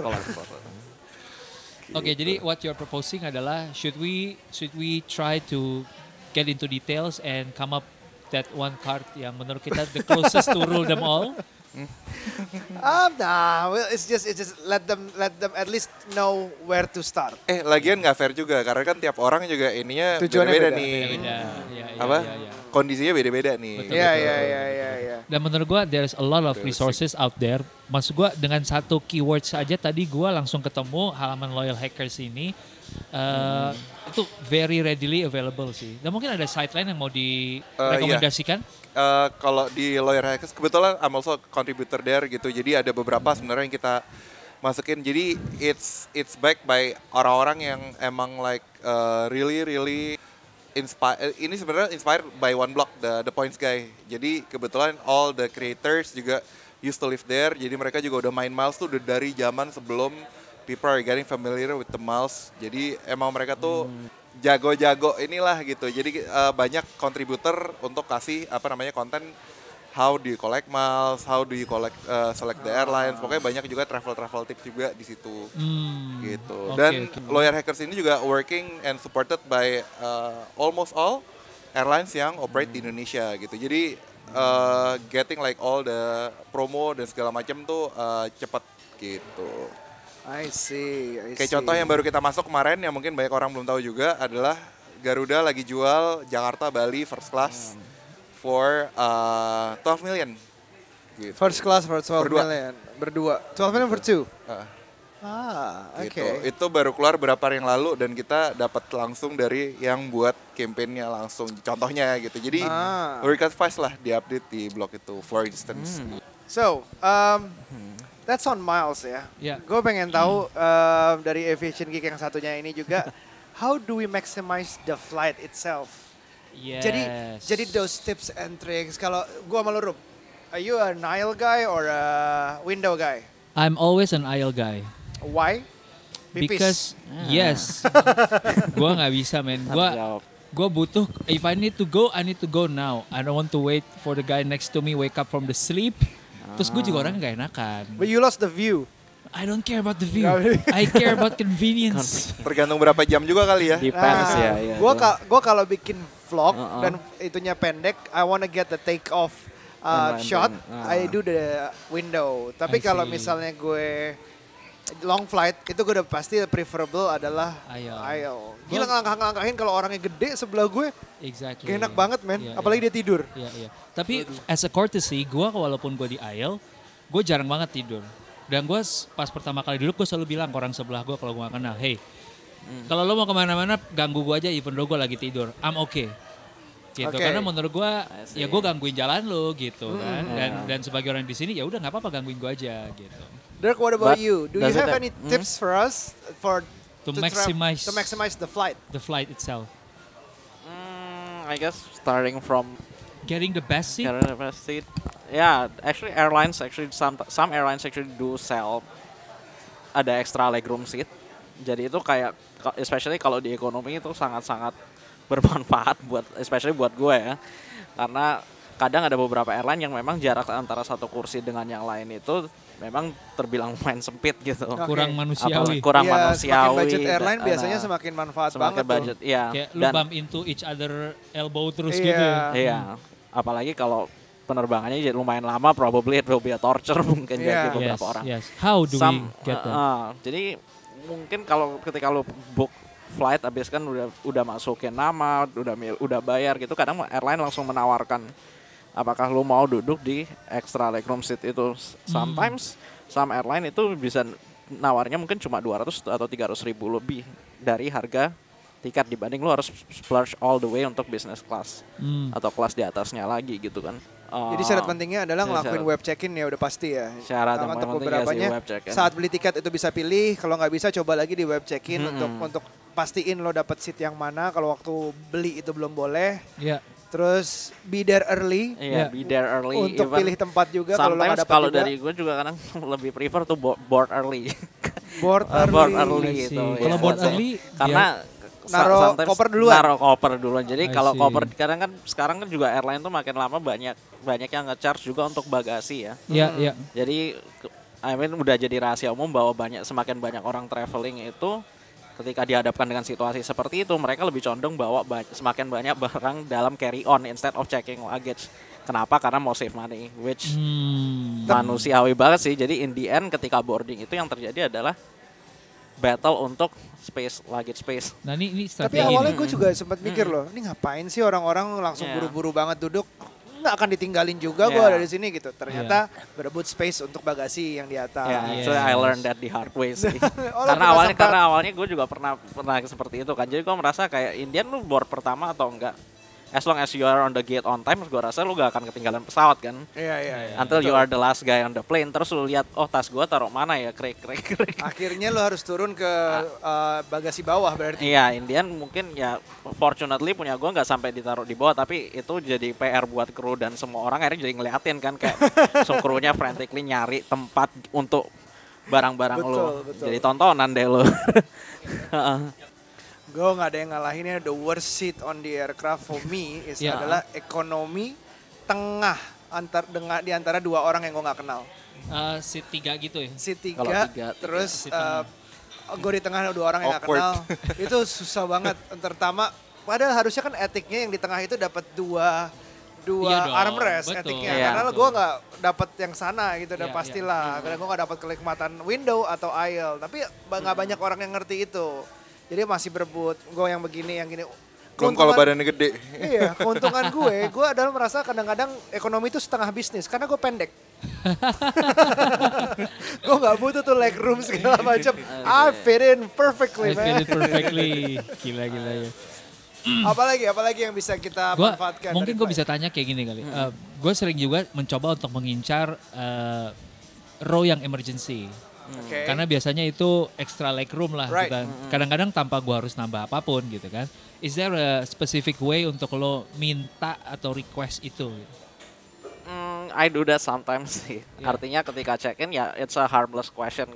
Oke, jadi what you're proposing adalah should we should we try to get into details and come up that one card yang menurut kita the closest to rule them all? Um, nah, well, it's just it's just let them let them at least know where to start. Eh, lagian nggak fair juga karena kan tiap orang juga ininya Tujuannya beda-beda beda. nih. Beda. Ya, ya, Apa? ya, ya. Kondisinya beda-beda nih. Betul, Iya iya iya iya iya. Dan menurut gua there's a lot of resources out there. Maksud gua dengan satu keyword saja tadi gua langsung ketemu halaman Loyal Hackers ini eh, itu very readily available sih. Dan mungkin ada site lain yang mau direkomendasikan? Eh, kalau di Lawyer Hackers kebetulan I'm also contributor there gitu. Jadi ada beberapa sebenarnya yang kita masukin. Jadi it's it's backed by orang-orang yang emang like uh, really really inspire ini sebenarnya inspired by one block the the points guy. Jadi kebetulan all the creators juga used to live there. Jadi mereka juga udah main miles tuh dari zaman sebelum people are getting familiar with the miles. Jadi emang mereka tuh jago-jago inilah gitu. Jadi eh, banyak kontributor untuk kasih apa namanya konten how do you collect miles, how do you collect eh, select the airlines. Pokoknya banyak juga travel-travel tips juga di situ Hmm, gitu. Dan oke. Lawyer Hackers ini juga working and supported by uh, almost all airlines yang operate di Indonesia gitu. Jadi uh, getting like all the promo dan segala macam tuh uh, cepat gitu. I see. I Kayak see. contoh yang baru kita masuk kemarin yang mungkin banyak orang belum tahu juga adalah Garuda lagi jual Jakarta Bali first class for uh, 12 million. Gitu. First class for 12 Berdua. million. Berdua. 12 million for two. Uh, Ah, oke. gitu. Itu baru keluar berapa hari yang lalu dan kita dapat langsung dari yang buat campaignnya langsung. Contohnya gitu. Jadi Ah. Fast lah diupdate di blog itu, for instance. So, um, that's on Miles ya. Ya. Gue pengen tahu um, dari Aviation Geek yang satunya ini juga, how do we maximize the flight itself? Yes. Jadi, jadi those tips and tricks. Kalau gue sama lu, Rup, are you an aisle guy or a window guy? I'm always an aisle guy. Why? Pipis. Because yes, gua nggak bisa men. Gua Jawab. gua butuh. If I need to go, I need to go now. I don't want to wait for the guy next to me wake up from the sleep. Terus gue juga orangnya gak enakan. But you lost the view. I don't care about the view. I care about convenience. Tergantung berapa jam juga kali ya. Depends ya. ya gue itu. gua kalau bikin vlog Uh-uh. dan itunya pendek, I wanna get the take off uh, shot. thing. I Uh. do the window. Tapi kalau misalnya gue long flight, itu gue udah pasti preferable adalah Aisle. Gila ngangkah-ngangkahin kalau orangnya gede sebelah gue, exactly. gak enak banget men. Iya, Apalagi iya. dia tidur. Iya, iya. Tapi as a courtesy, gue walaupun gue di aisle, gue jarang banget tidur. Dan gue pas pertama kali duduk, gue selalu bilang ke orang sebelah gue kalau gue gak kenal, hey, kalau lo mau ke mana-mana, ganggu gue aja even though gue lagi tidur. I'm okay. Gitu. Oke. Karena menurut gue, ya gue gangguin jalan lo gitu kan. Dan, Yeah. dan sebagai orang di sini, ya udah nggak apa-apa gangguin gue aja gitu. Dirk, what about But you? Do you have any Hmm? tips for us for To tra- maximize- to maximize the flight? The flight itself. Hmm, I guess starting from Getting the best seat. Carrier best seat. Yeah, actually airlines actually some some airlines actually do sell ada extra legroom seat. Jadi itu kayak especially kalau di ekonomi itu sangat-sangat bermanfaat buat especially buat gue ya. Karena kadang ada beberapa airline yang memang jarak antara satu kursi dengan yang lain itu memang terbilang main sempit gitu. Oke. Kurang Apalagi manusiawi. kurang Iya, manusiawi. Semakin budget dan- airline biasanya nah, semakin manfaat semakin banget budget, tuh. iya. Kayak lu Dan- bump into each other elbow terus Iya. gitu. ya. Iya, apalagi kalau penerbangannya jadi lumayan lama, probably it will be a torture mungkin Iya. bagi beberapa Yes, orang. yes. How do Some- we get uh, that? uh, jadi mungkin kalau ketika lu book flight abis kan udah udah masukin nama, udah udah bayar gitu, kadang airline langsung menawarkan apakah lu mau duduk di extra legroom seat itu. Sometimes some airline itu bisa nawarnya mungkin cuma 200 atau 300 ribu lebih dari harga tiket dibanding lu harus splurge all the way untuk business class Hmm. atau kelas di atasnya lagi gitu kan. Jadi Uh, syarat pentingnya adalah Jadi ngelakuin syarat- web check-in ya udah pasti ya. Syarat yang Sama untuk paling penting ya beberapanya web check-in. saat beli tiket itu bisa pilih, kalau nggak bisa coba lagi di web check-in Mm-mm. untuk untuk pastiin lo dapet seat yang mana. Kalau waktu beli itu belum boleh. Ya. Terus be there early Iya, Ya. be there early. untuk even pilih tempat juga kalau lo dapet kalau dari gue juga kadang lebih prefer tuh bo- board early. board Uh, early. board early I gitu. see. Kalau ya. board So, early, karena sa- Naro koper duluan. Naro koper duluan. Jadi kalau koper kadang kan sekarang kan juga airline tuh makin lama banyak banyak yang nge-charge juga untuk bagasi ya. Ya, Hmm. ya. Jadi ke- I mean udah jadi rahasia umum bahwa banyak semakin banyak orang traveling itu ketika dihadapkan dengan situasi seperti itu mereka lebih condong bawa ba- semakin banyak barang dalam carry on instead of checking luggage. Kenapa? Karena mau save money, which Hmm. manusiawi banget sih. Jadi in the end ketika boarding itu yang terjadi adalah battle untuk space luggage space. Nah ini ini Tapi awalnya gue juga sempat mikir loh, ini ngapain sih orang-orang langsung Iya. buru-buru banget duduk? Nggak akan ditinggalin juga gue Iya. ada di sini gitu. Ternyata berebut space untuk bagasi yang di atas. Ya, actually I Yes. learned that the hard way sih. Oh, karena awalnya sempat- karena awalnya gue juga pernah pernah seperti itu kan. Jadi gue merasa kayak Indian lu board pertama atau enggak. As long as you are on the gate on time, gue rasa lu gak akan ketinggalan pesawat kan. Iya, iya, iya. Until you are the last guy on the plane, terus lu lihat, oh tas gue taruh mana ya, krek krek krek. Akhirnya lo harus turun ke uh, bagasi bawah berarti. Iya, Indian mungkin ya fortunately punya gue nggak sampai ditaruh di bawah, tapi itu jadi PR buat kru dan semua orang akhirnya jadi ngeliatin kan kayak so krunya frantically nyari tempat untuk barang-barang Betul, lu. betul. Jadi tontonan deh lu. Gue nggak ada yang ngalahinnya. The worst seat on the aircraft for me is Iya. adalah ekonomi tengah antar dengan di antara dua orang yang gue nggak kenal. Eh, seat tiga gitu ya. Seat Kalau tiga, tiga, tiga. terus Seat tengah. gue di tengah dua orang yang nggak Awkward. kenal. itu susah banget. Terutama padahal harusnya kan etiknya yang di tengah itu dapat dua dua Iya dong, armrest betul. etiknya Iya. karena gue nggak dapat yang sana gitu udah Iya, pastilah karena gue nggak dapat kenikmatan window atau aisle tapi nggak banyak orang yang ngerti itu jadi masih berebut gue yang begini yang gini Belum kalau badannya gede. iya keuntungan gue gue adalah merasa kadang-kadang ekonomi itu setengah bisnis karena gue pendek gue nggak butuh tuh leg room segala macam. I fit in perfectly, I feel man. it perfectly. Gila gila ya. apalagi apalagi yang bisa kita Gua manfaatkan. mungkin gue bisa tanya kayak gini kali. gue sering juga mencoba untuk mengincar eh, row yang emergency. Oke. Karena biasanya itu extra leg room lah. Right. gitu. Kadang-kadang tanpa gue harus nambah apa pun gitu kan. Is there a specific way untuk lo minta atau request itu? Hmm, I do that sometimes sih. Yeah. Artinya ketika check-in ya it's a harmless question.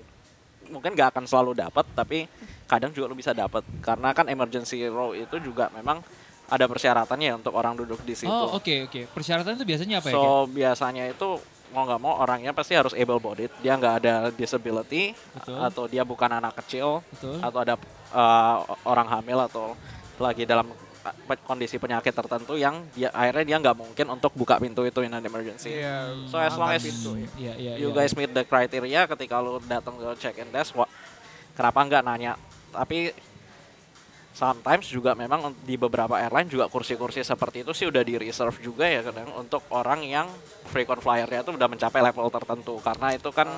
Mungkin gak akan selalu dapat, tapi kadang juga lo bisa dapat. Karena kan emergency row itu juga memang ada persyaratannya untuk orang duduk di situ. Oh oke oke. Persyaratan itu biasanya apa ya? Ken? So biasanya itu mau nggak mau orangnya pasti harus able bodied. Dia nggak ada disability Betul. atau dia bukan anak kecil Betul. atau ada uh, orang hamil atau lagi dalam kondisi penyakit tertentu yang dia akhirnya dia nggak mungkin untuk buka pintu itu in an emergency. Iya, So as long as pintu. Iya iya. you iya. guys meet the criteria ketika lu datang ke check-in desk, wah, kenapa nggak nanya? Tapi sometimes juga memang di beberapa airline juga kursi-kursi seperti itu sih udah di reserve juga ya kadang untuk orang yang frequent flyer-nya itu udah mencapai level tertentu karena itu kan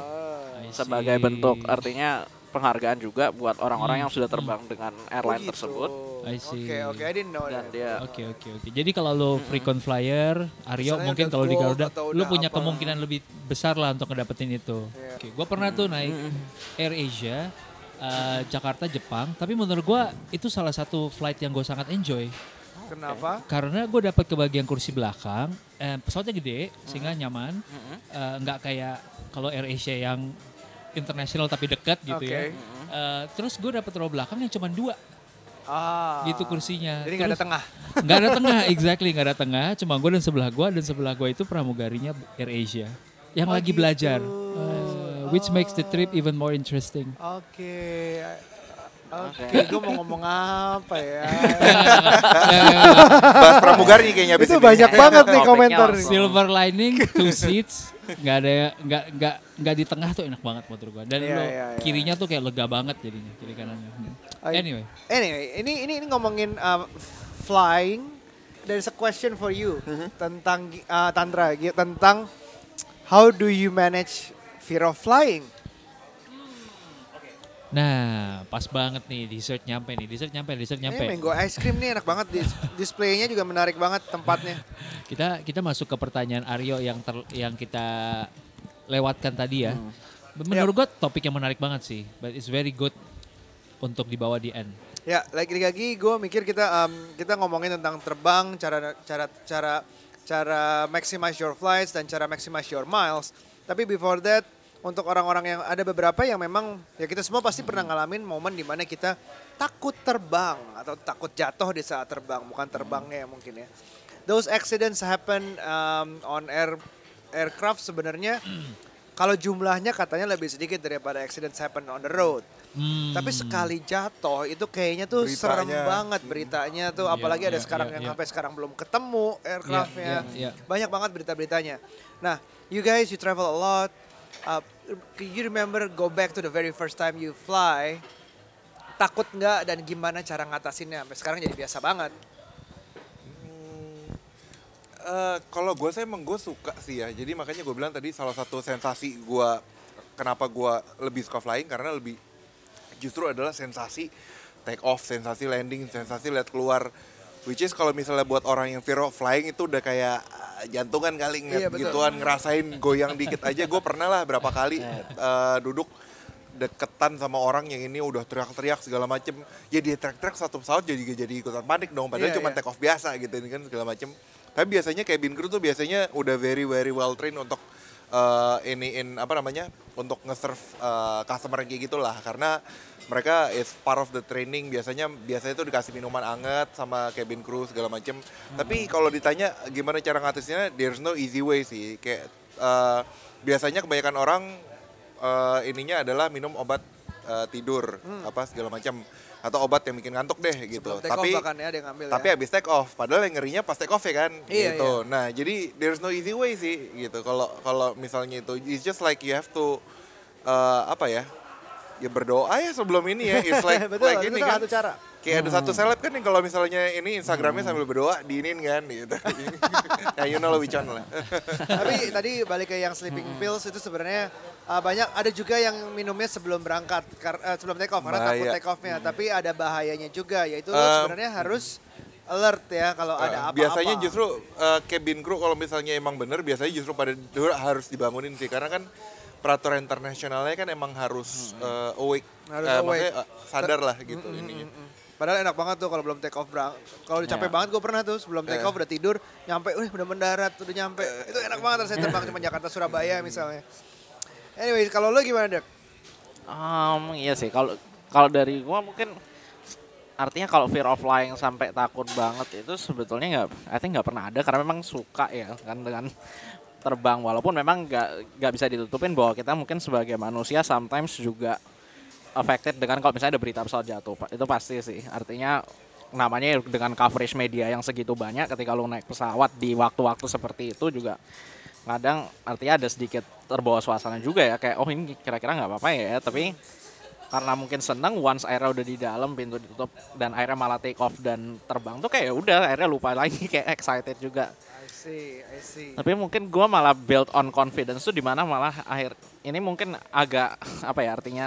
I sebagai bentuk artinya penghargaan juga buat orang-orang yang sudah terbang dengan airline Oh, gitu. tersebut I see. Oke oke, I didn't know dan that. dia Oke oke oke. Jadi kalau lo frequent flyer, Aryo Misalnya mungkin kalau di Garuda, lo punya apa. kemungkinan lebih besar lah untuk ngedapetin itu. Iya. Oke, gue pernah tuh naik Air Asia eh, Jakarta Jepang, tapi menurut gue itu salah satu flight yang gue sangat enjoy Kenapa? karena gue dapat ke bagian kursi belakang, eh, pesawatnya gede sehingga nyaman, Eh, nggak kayak kalau Air Asia yang internasional tapi dekat gitu ya. Oke. Eh, terus gue dapat row belakang yang cuma dua Ah. gitu kursinya. Jadi nggak ada tengah. Nggak ada tengah, exactly nggak ada tengah. Cuma gue dan sebelah gue dan sebelah gue itu pramugarinya Air Asia yang Oh, lagi gitu. belajar, Uh, which makes the trip even more interesting. Oke. Oke, Oke. gue mau ngomong apa ya? Bahas pramugari kayaknya Itu ini. banyak banget nih komentar. Silver lining, two seats, nggak ada nggak nggak nggak di tengah tuh enak banget menurut gue. Dan Iya, lo iya, iya. kirinya tuh kayak lega banget jadinya kiri kanannya. Anyway, Anyway, ini ini ini ngomongin uh, flying. There's a question for you tentang uh, Tandra gi- tentang how do you manage fear of flying? nah pas banget nih dessert nyampe nih, dessert nyampe, dessert Ini nyampe. mango ice cream nih enak banget. Dis- displaynya juga menarik banget tempatnya. Kita kita masuk ke pertanyaan Aryo yang ter- yang kita lewatkan tadi ya. Menurut gua topik yang menarik banget sih, but it's very good untuk dibawa di end. Ya, lagi-lagi gue mikir kita um, kita ngomongin tentang terbang, cara cara cara cara maximize your flights dan cara maximize your miles. Tapi before that, untuk orang-orang yang ada beberapa yang memang ya kita semua pasti pernah ngalamin momen di mana kita takut terbang atau takut jatuh di saat terbang, bukan terbangnya ya mungkin ya. Those accidents happen um, on air aircraft sebenarnya kalau jumlahnya katanya lebih sedikit daripada accidents happen on the road. Hmm. Tapi sekali jatuh itu kayaknya tuh serem Beritanya. banget beritanya tuh Iya, apalagi ada iya, sekarang iya, yang iya. sampai sekarang belum ketemu aircraftnya. iya, iya. Banyak banget berita-beritanya. Nah, you guys you travel a lot. Uh, you remember go back to the very first time you fly. Takut nggak dan gimana cara ngatasinnya? Sampai sekarang jadi biasa banget. Eh, kalau gue sih emang gue suka sih ya. Jadi makanya gue bilang tadi salah satu sensasi gue kenapa gue lebih suka flying karena lebih justru adalah sensasi take off, sensasi landing, sensasi lihat keluar. Which is kalau misalnya buat orang yang fear of flying itu udah kayak jantungan kali Iya, ngeliat betul. gituan ngerasain goyang dikit aja. Gue pernah lah berapa kali eh, duduk deketan sama orang yang ini udah teriak-teriak segala macem ya dia teriak-teriak satu pesawat jadi jadi ikutan panik dong padahal Iya, cuma iya. take off biasa gitu ini kan segala macem tapi biasanya cabin crew tuh biasanya udah very very well trained untuk eh, ini in apa namanya untuk nge-serve eh, customer kayak gitulah karena mereka is part of the training biasanya biasanya tuh dikasih minuman anget sama cabin crew segala macem tapi kalau ditanya gimana cara ngatisnya there's no easy way sih kayak eh, biasanya kebanyakan orang eh, ininya adalah minum obat eh, tidur apa segala macam atau obat yang bikin ngantuk deh gitu. Sebelum take Tapi off bahkan ya yang ngambil tapi ya. habis take off, padahal yang ngerinya pas take off ya kan Iya, gitu. Nah, jadi there's no easy way sih gitu. Kalau kalau misalnya itu it's just like you have to eh, apa ya? Ya berdoa ya sebelum ini ya. It's like, Betul, like ini kan. satu cara. Kayak ada satu seleb kan yang kalau misalnya ini Instagramnya sambil berdoa diinin kan gitu. ya you know which one lah. Tapi tadi balik ke yang sleeping pills itu sebenarnya uh, banyak ada juga yang minumnya sebelum berangkat kar- eh, sebelum take off karena takut Bahaya. take offnya. Tapi ada bahayanya juga yaitu Um, sebenarnya harus alert ya kalau ada Uh, apa-apa. biasanya justru uh, cabin crew kalau misalnya emang bener biasanya justru pada harus dibangunin sih karena kan peraturan internasionalnya kan emang harus uh, awake, Harus uh, awake. maksudnya, uh, sadar lah gitu ininya. Mm. Padahal enak banget tuh kalau belum take off berang. Kalau udah capek Ya. banget gue pernah tuh sebelum take Eh. off udah tidur, nyampe, uh, udah mendarat, udah nyampe. Itu enak banget rasanya terbang cuma Jakarta Surabaya misalnya. Anyway, kalau lo gimana Dek? Um, iya sih kalau kalau dari gua mungkin artinya kalau fear of flying sampai takut banget itu sebetulnya nggak I think nggak pernah ada karena memang suka ya kan dengan terbang walaupun memang nggak nggak bisa ditutupin bahwa kita mungkin sebagai manusia sometimes juga affected dengan kalau misalnya ada berita pesawat jatuh itu pasti sih. Artinya namanya dengan coverage media yang segitu banyak ketika lu naik pesawat di waktu-waktu seperti itu juga kadang artinya ada sedikit terbawa suasana juga ya kayak oh ini kira-kira nggak apa-apa ya tapi karena mungkin seneng once airnya udah di dalam pintu ditutup dan airnya malah take off dan terbang tuh kayak ya udah airnya lupa lagi kayak excited juga see, I see. tapi mungkin gua malah build on confidence tuh di mana malah akhir ini mungkin agak apa ya artinya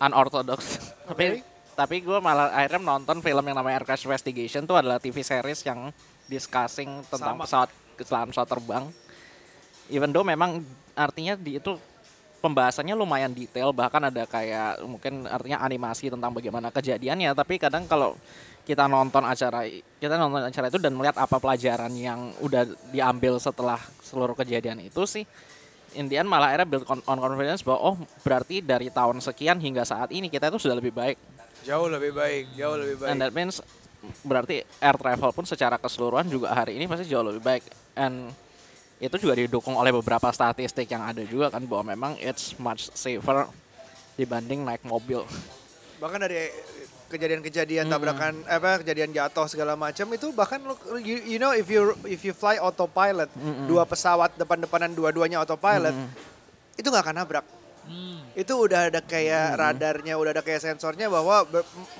unorthodox tapi tapi gue malah akhirnya nonton film yang namanya Air Crash Investigation tuh adalah TV series yang discussing tentang Sama. pesawat kecelakaan pesawat terbang even though memang artinya di itu pembahasannya lumayan detail bahkan ada kayak mungkin artinya animasi tentang bagaimana kejadiannya. Tapi kadang kalau kita nonton acara kita nonton acara itu dan melihat apa pelajaran yang udah diambil setelah seluruh kejadian itu sih Indian malah akhirnya build on on confidence bahwa oh berarti dari tahun sekian hingga saat ini kita itu sudah lebih baik. Jauh lebih baik, jauh lebih baik. and that means berarti air travel pun secara keseluruhan juga hari ini pasti jauh lebih baik. And itu juga didukung oleh beberapa statistik yang ada juga kan bahwa memang it's much safer dibanding naik mobil. bahkan dari kejadian-kejadian tabrakan apa kejadian jatuh segala macam itu bahkan you, you know if you if you fly autopilot dua pesawat depan-depanan dua-duanya autopilot itu nggak akan nabrak itu udah ada kayak radarnya udah ada kayak sensornya bahwa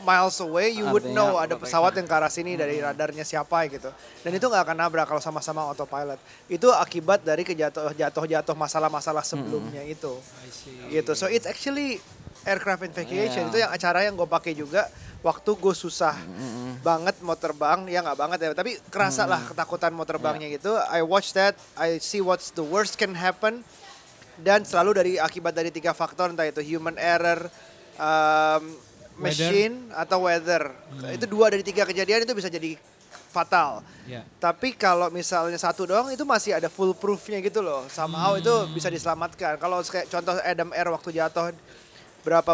miles away you would Artinya know ada pesawat yang ke arah sini dari radarnya siapa gitu. Dan itu nggak akan nabrak kalau sama-sama autopilot. Itu akibat dari kejatuh jatuh-jatuh masalah-masalah sebelumnya itu. Gitu. So it's actually aircraft investigation Iya. itu yang acara yang gue pakai juga. Waktu gue susah banget mau terbang ya nggak banget ya. Tapi kerasa lah ketakutan mau terbangnya Iya. gitu. I watch that. I see what's the worst can happen dan selalu dari akibat dari tiga faktor entah itu human error um, machine atau weather Hmm. itu dua dari tiga kejadian itu bisa jadi fatal Ya. tapi kalau misalnya satu doang itu masih ada full proofnya gitu loh. Somehow itu bisa diselamatkan. Kalau kayak contoh Adam Air waktu jatuh berapa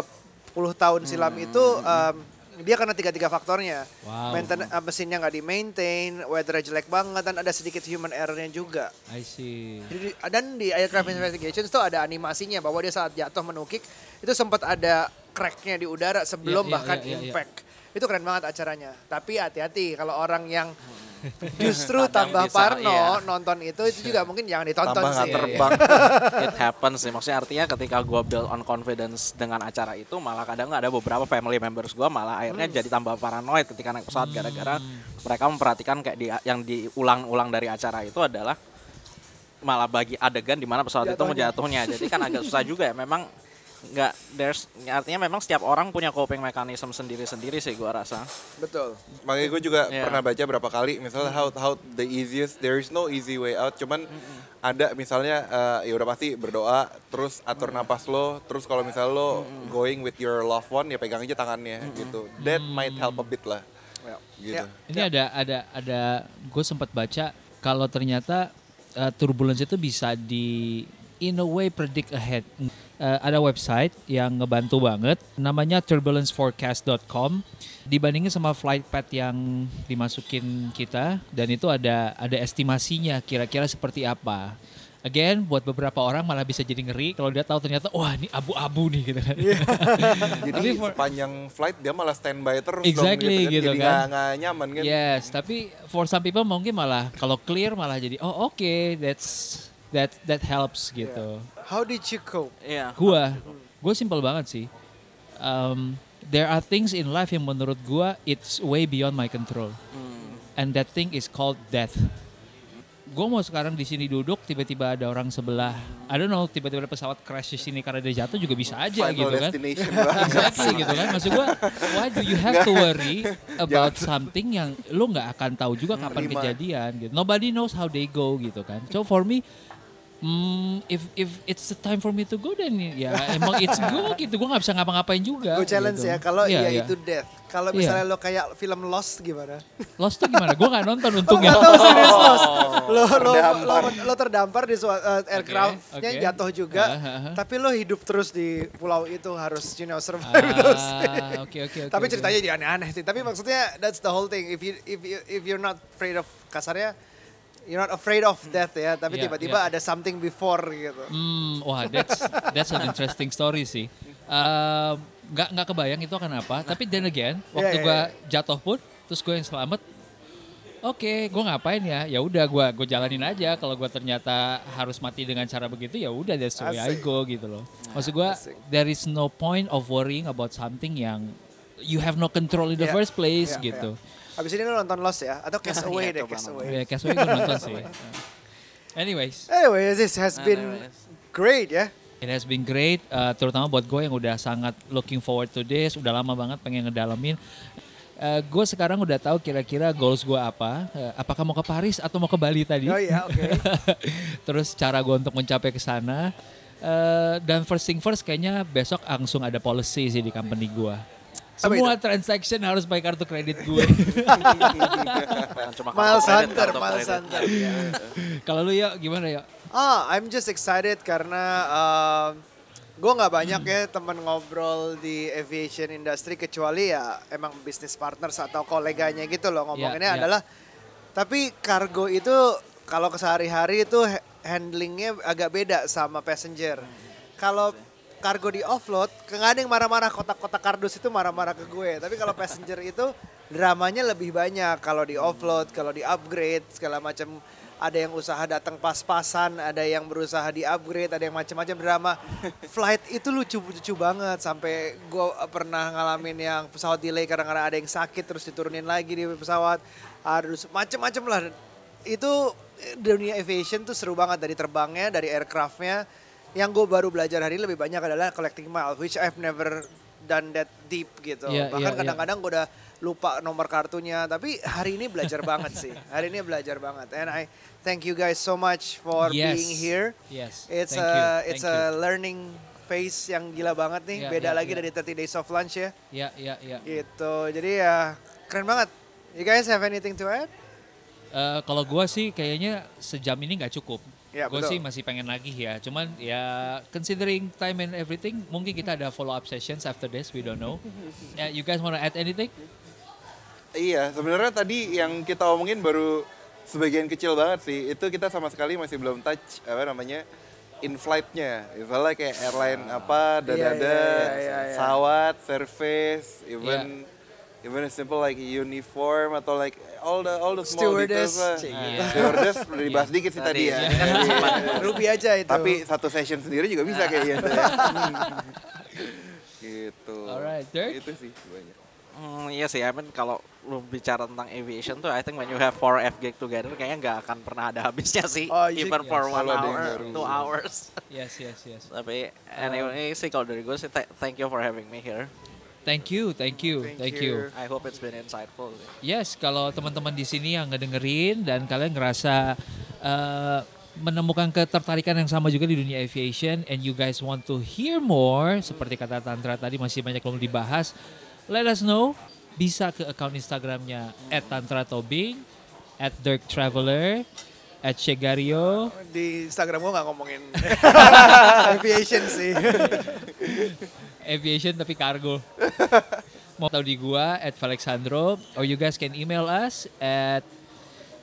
puluh tahun silam itu um, dia karena tiga-tiga faktornya. Wow. Mainten- uh, mesinnya nggak di maintain, weathernya jelek banget dan ada sedikit human errornya juga. I see. Jadi, dan di aircraft investigations itu ada animasinya bahwa dia saat jatuh menukik itu sempat ada cracknya di udara sebelum Iya, iya, bahkan iya, iya, iya. impact. Itu keren banget acaranya. Tapi hati-hati kalau orang yang justru Kadang tambah bisa, parno iya. nonton itu itu juga mungkin jangan ditonton Tambah sih. terbang. It happens sih. Maksudnya artinya ketika gue build on confidence dengan acara itu malah kadang ada beberapa family members gue malah akhirnya jadi tambah paranoid ketika naik pesawat gara-gara mereka memperhatikan kayak di, yang diulang-ulang dari acara itu adalah malah bagi adegan di mana pesawat itu mau jatuhnya. Jadi kan agak susah juga ya. Memang nggak there's artinya memang setiap orang punya coping mechanism sendiri-sendiri sih gua rasa. Betul. Makanya gue juga Iya. pernah baca berapa kali misalnya how how the easiest there is no easy way out cuman ada misalnya eh, ya udah pasti berdoa terus atur napas lo terus kalau misalnya lo going with your loved one ya pegang aja tangannya gitu that might help a bit lah Ya. gitu Ya. Ini ada ada ada gue sempat baca kalau ternyata uh, turbulence itu bisa di in a way predict ahead. Uh, ada website yang ngebantu banget namanya turbulenceforecast.com dibandingin sama flight path yang dimasukin kita dan itu ada ada estimasinya kira-kira seperti apa. Again, buat beberapa orang malah bisa jadi ngeri kalau dia tahu ternyata wah ini abu-abu nih gitu kan. jadi Tapi for- sepanjang flight dia malah standby terus Exactly, dong gitu, gitu kan. jadi kan. nggak- nggak nyaman kan Yes, tapi for some people mungkin malah kalau clear malah jadi oh oke that's that that helps gitu. How did you cope? Iya. Gua, gue simple banget sih. um, there are things in life yang menurut gua it's way beyond my control. And that thing is called death. Gue mau sekarang di sini duduk, tiba-tiba ada orang sebelah, I don't know, tiba-tiba ada pesawat crash di sini karena dia jatuh juga bisa aja Final gitu kan. Exactly gitu kan. Maksud gua, why do you have to worry about something yang lu nggak akan tahu juga kapan kejadian gitu. Nobody knows how they go gitu kan. So for me, mm, if if it's the time for me to go then ya emang it's go gitu. Gua nggak bisa ngapa-ngapain juga. Gue challenge gitu. ya, kalau Iya, iya iya. itu death. Kalau Iya. misalnya lo kayak film Lost gimana? Lost tuh gimana? Gua nggak nonton Oh, untungnya. tahu serius Lost. Lo, lo, lo, Terdampar. lo terdampar di uh, aircraftnya oke. jatuh juga, Ah, ah, ah. tapi lo hidup terus di pulau itu harus you know survive terus. Ah, oke oke oke. tapi ceritanya jadi aneh-aneh sih. Tapi maksudnya that's the whole thing. If you if you if you're not afraid of kasarnya, you're not afraid of death ya. Tapi tiba-tiba iya. ada something before gitu. Hmm, wah that's that's an interesting story sih. Um, nggak nggak kebayang itu akan apa. Tapi then again, waktu iya, gua jatuh pun, terus gue yang selamat. Oke, gue ngapain ya? Ya udah, gue gue jalanin aja. Kalau gue ternyata harus mati dengan cara begitu, ya udah that's the way I go gitu loh. Maksud gue, there is no point of worrying about something yang you have no control in the Iya, first place iya, gitu. Abis ini lo nonton Lost ya? Atau Cast Iya, Away deh, coba Cast nonton. Away. Ya, Castaway gue nonton sih. Anyways, Anyway, this has been Anyways. great ya. It has been great, uh, terutama buat gue yang udah sangat looking forward to this, udah lama banget pengen ngedalamin. Uh, gue sekarang udah tahu kira-kira goals gue apa. Uh, apakah mau ke Paris atau mau ke Bali tadi? Oh iya, oke. Terus cara gue untuk mencapai ke sana. Uh, dan first thing first, kayaknya besok langsung ada policy sih di company gue. Semua transaction harus pakai kartu kredit gue. Cuma Miles Hunter, Miles. Hunter. Kalau lu ya gimana ya? Ah, I'm just excited karena um, gue nggak banyak ya teman ngobrol di aviation industry kecuali ya emang business partners atau koleganya gitu loh ngomonginnya Iya, iya. adalah tapi kargo itu kalau ke sehari-hari itu ha- handlingnya agak beda sama passenger. Kalau kargo di offload, nggak ada yang marah-marah kotak-kotak kardus itu marah-marah ke gue. Tapi kalau passenger itu dramanya lebih banyak. Kalau di offload, kalau di upgrade segala macam ada yang usaha datang pas-pasan, ada yang berusaha di upgrade, ada yang macam-macam drama. Flight itu lucu-lucu banget sampai gue pernah ngalamin yang pesawat delay karena ada yang sakit terus diturunin lagi di pesawat. Harus macam-macam lah. Itu eh, dunia aviation tuh seru banget dari terbangnya, dari aircraftnya. Yang gue baru belajar hari ini lebih banyak adalah collecting miles, which I've never done that deep gitu. Iya, Bahkan iya, iya. kadang-kadang gue udah lupa nomor kartunya, tapi hari ini belajar banget sih. Hari ini belajar banget. And I thank you guys so much for Yes. being here. Yes. It's thank a you, it's thank a learning phase yang gila banget nih. Iya, Beda iya, lagi iya. dari 30 days of lunch ya. Ya, ya, ya. Gitu. Jadi ya keren banget. You guys have anything to add? Eh, kalau gue sih kayaknya sejam ini nggak cukup. Ya, gue sih masih pengen lagi ya. Cuman ya considering time and everything, mungkin kita ada follow up sessions after this. We don't know. Ya, you guys wanna add anything? Iya, sebenarnya tadi yang kita omongin baru sebagian kecil banget sih. Itu kita sama sekali masih belum touch apa namanya in flight-nya. Misalnya kayak airline apa, Iya, dada, iya, iya, iya, pesawat, service, even even a simple like uniform atau like all the all the small Stewardess. details lah. Cik, gitu. Stewardess udah dibahas dikit sih tadi ya. Tadi, sempat. Ruby aja itu. Tapi satu session sendiri juga bisa kayaknya. tuh ya. gitu. Alright, Dirk? Itu sih banyak. Hmm, iya sih, I mean kalau lu bicara tentang aviation tuh, I think when you have four F gig together, kayaknya nggak akan pernah ada habisnya sih. Oh, iya. Even for Yes. one ada yang hour, two hours. Yes, yes, yes. Tapi anyway sih kalau dari gue sih, th- thank you for having me here. Thank you, thank you, Thank thank, you. you. I hope it's been insightful. Yes, kalau teman-teman di sini yang ngedengerin dan kalian ngerasa eh, menemukan ketertarikan yang sama juga di dunia aviation and you guys want to hear more seperti kata Tantra tadi masih banyak belum dibahas, let us know. Bisa ke account Instagramnya at Tantra Tobing, at Dirk Traveler, at Shegario, di Instagram gue nggak ngomongin aviation sih. aviation tapi kargo. Mau tahu di gua at Alexandro or you guys can email us at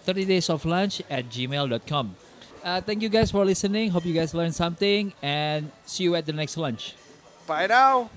30 days of lunch at gmail.com. Uh, thank you guys for listening. Hope you guys learned something and see you at the next lunch. Bye now.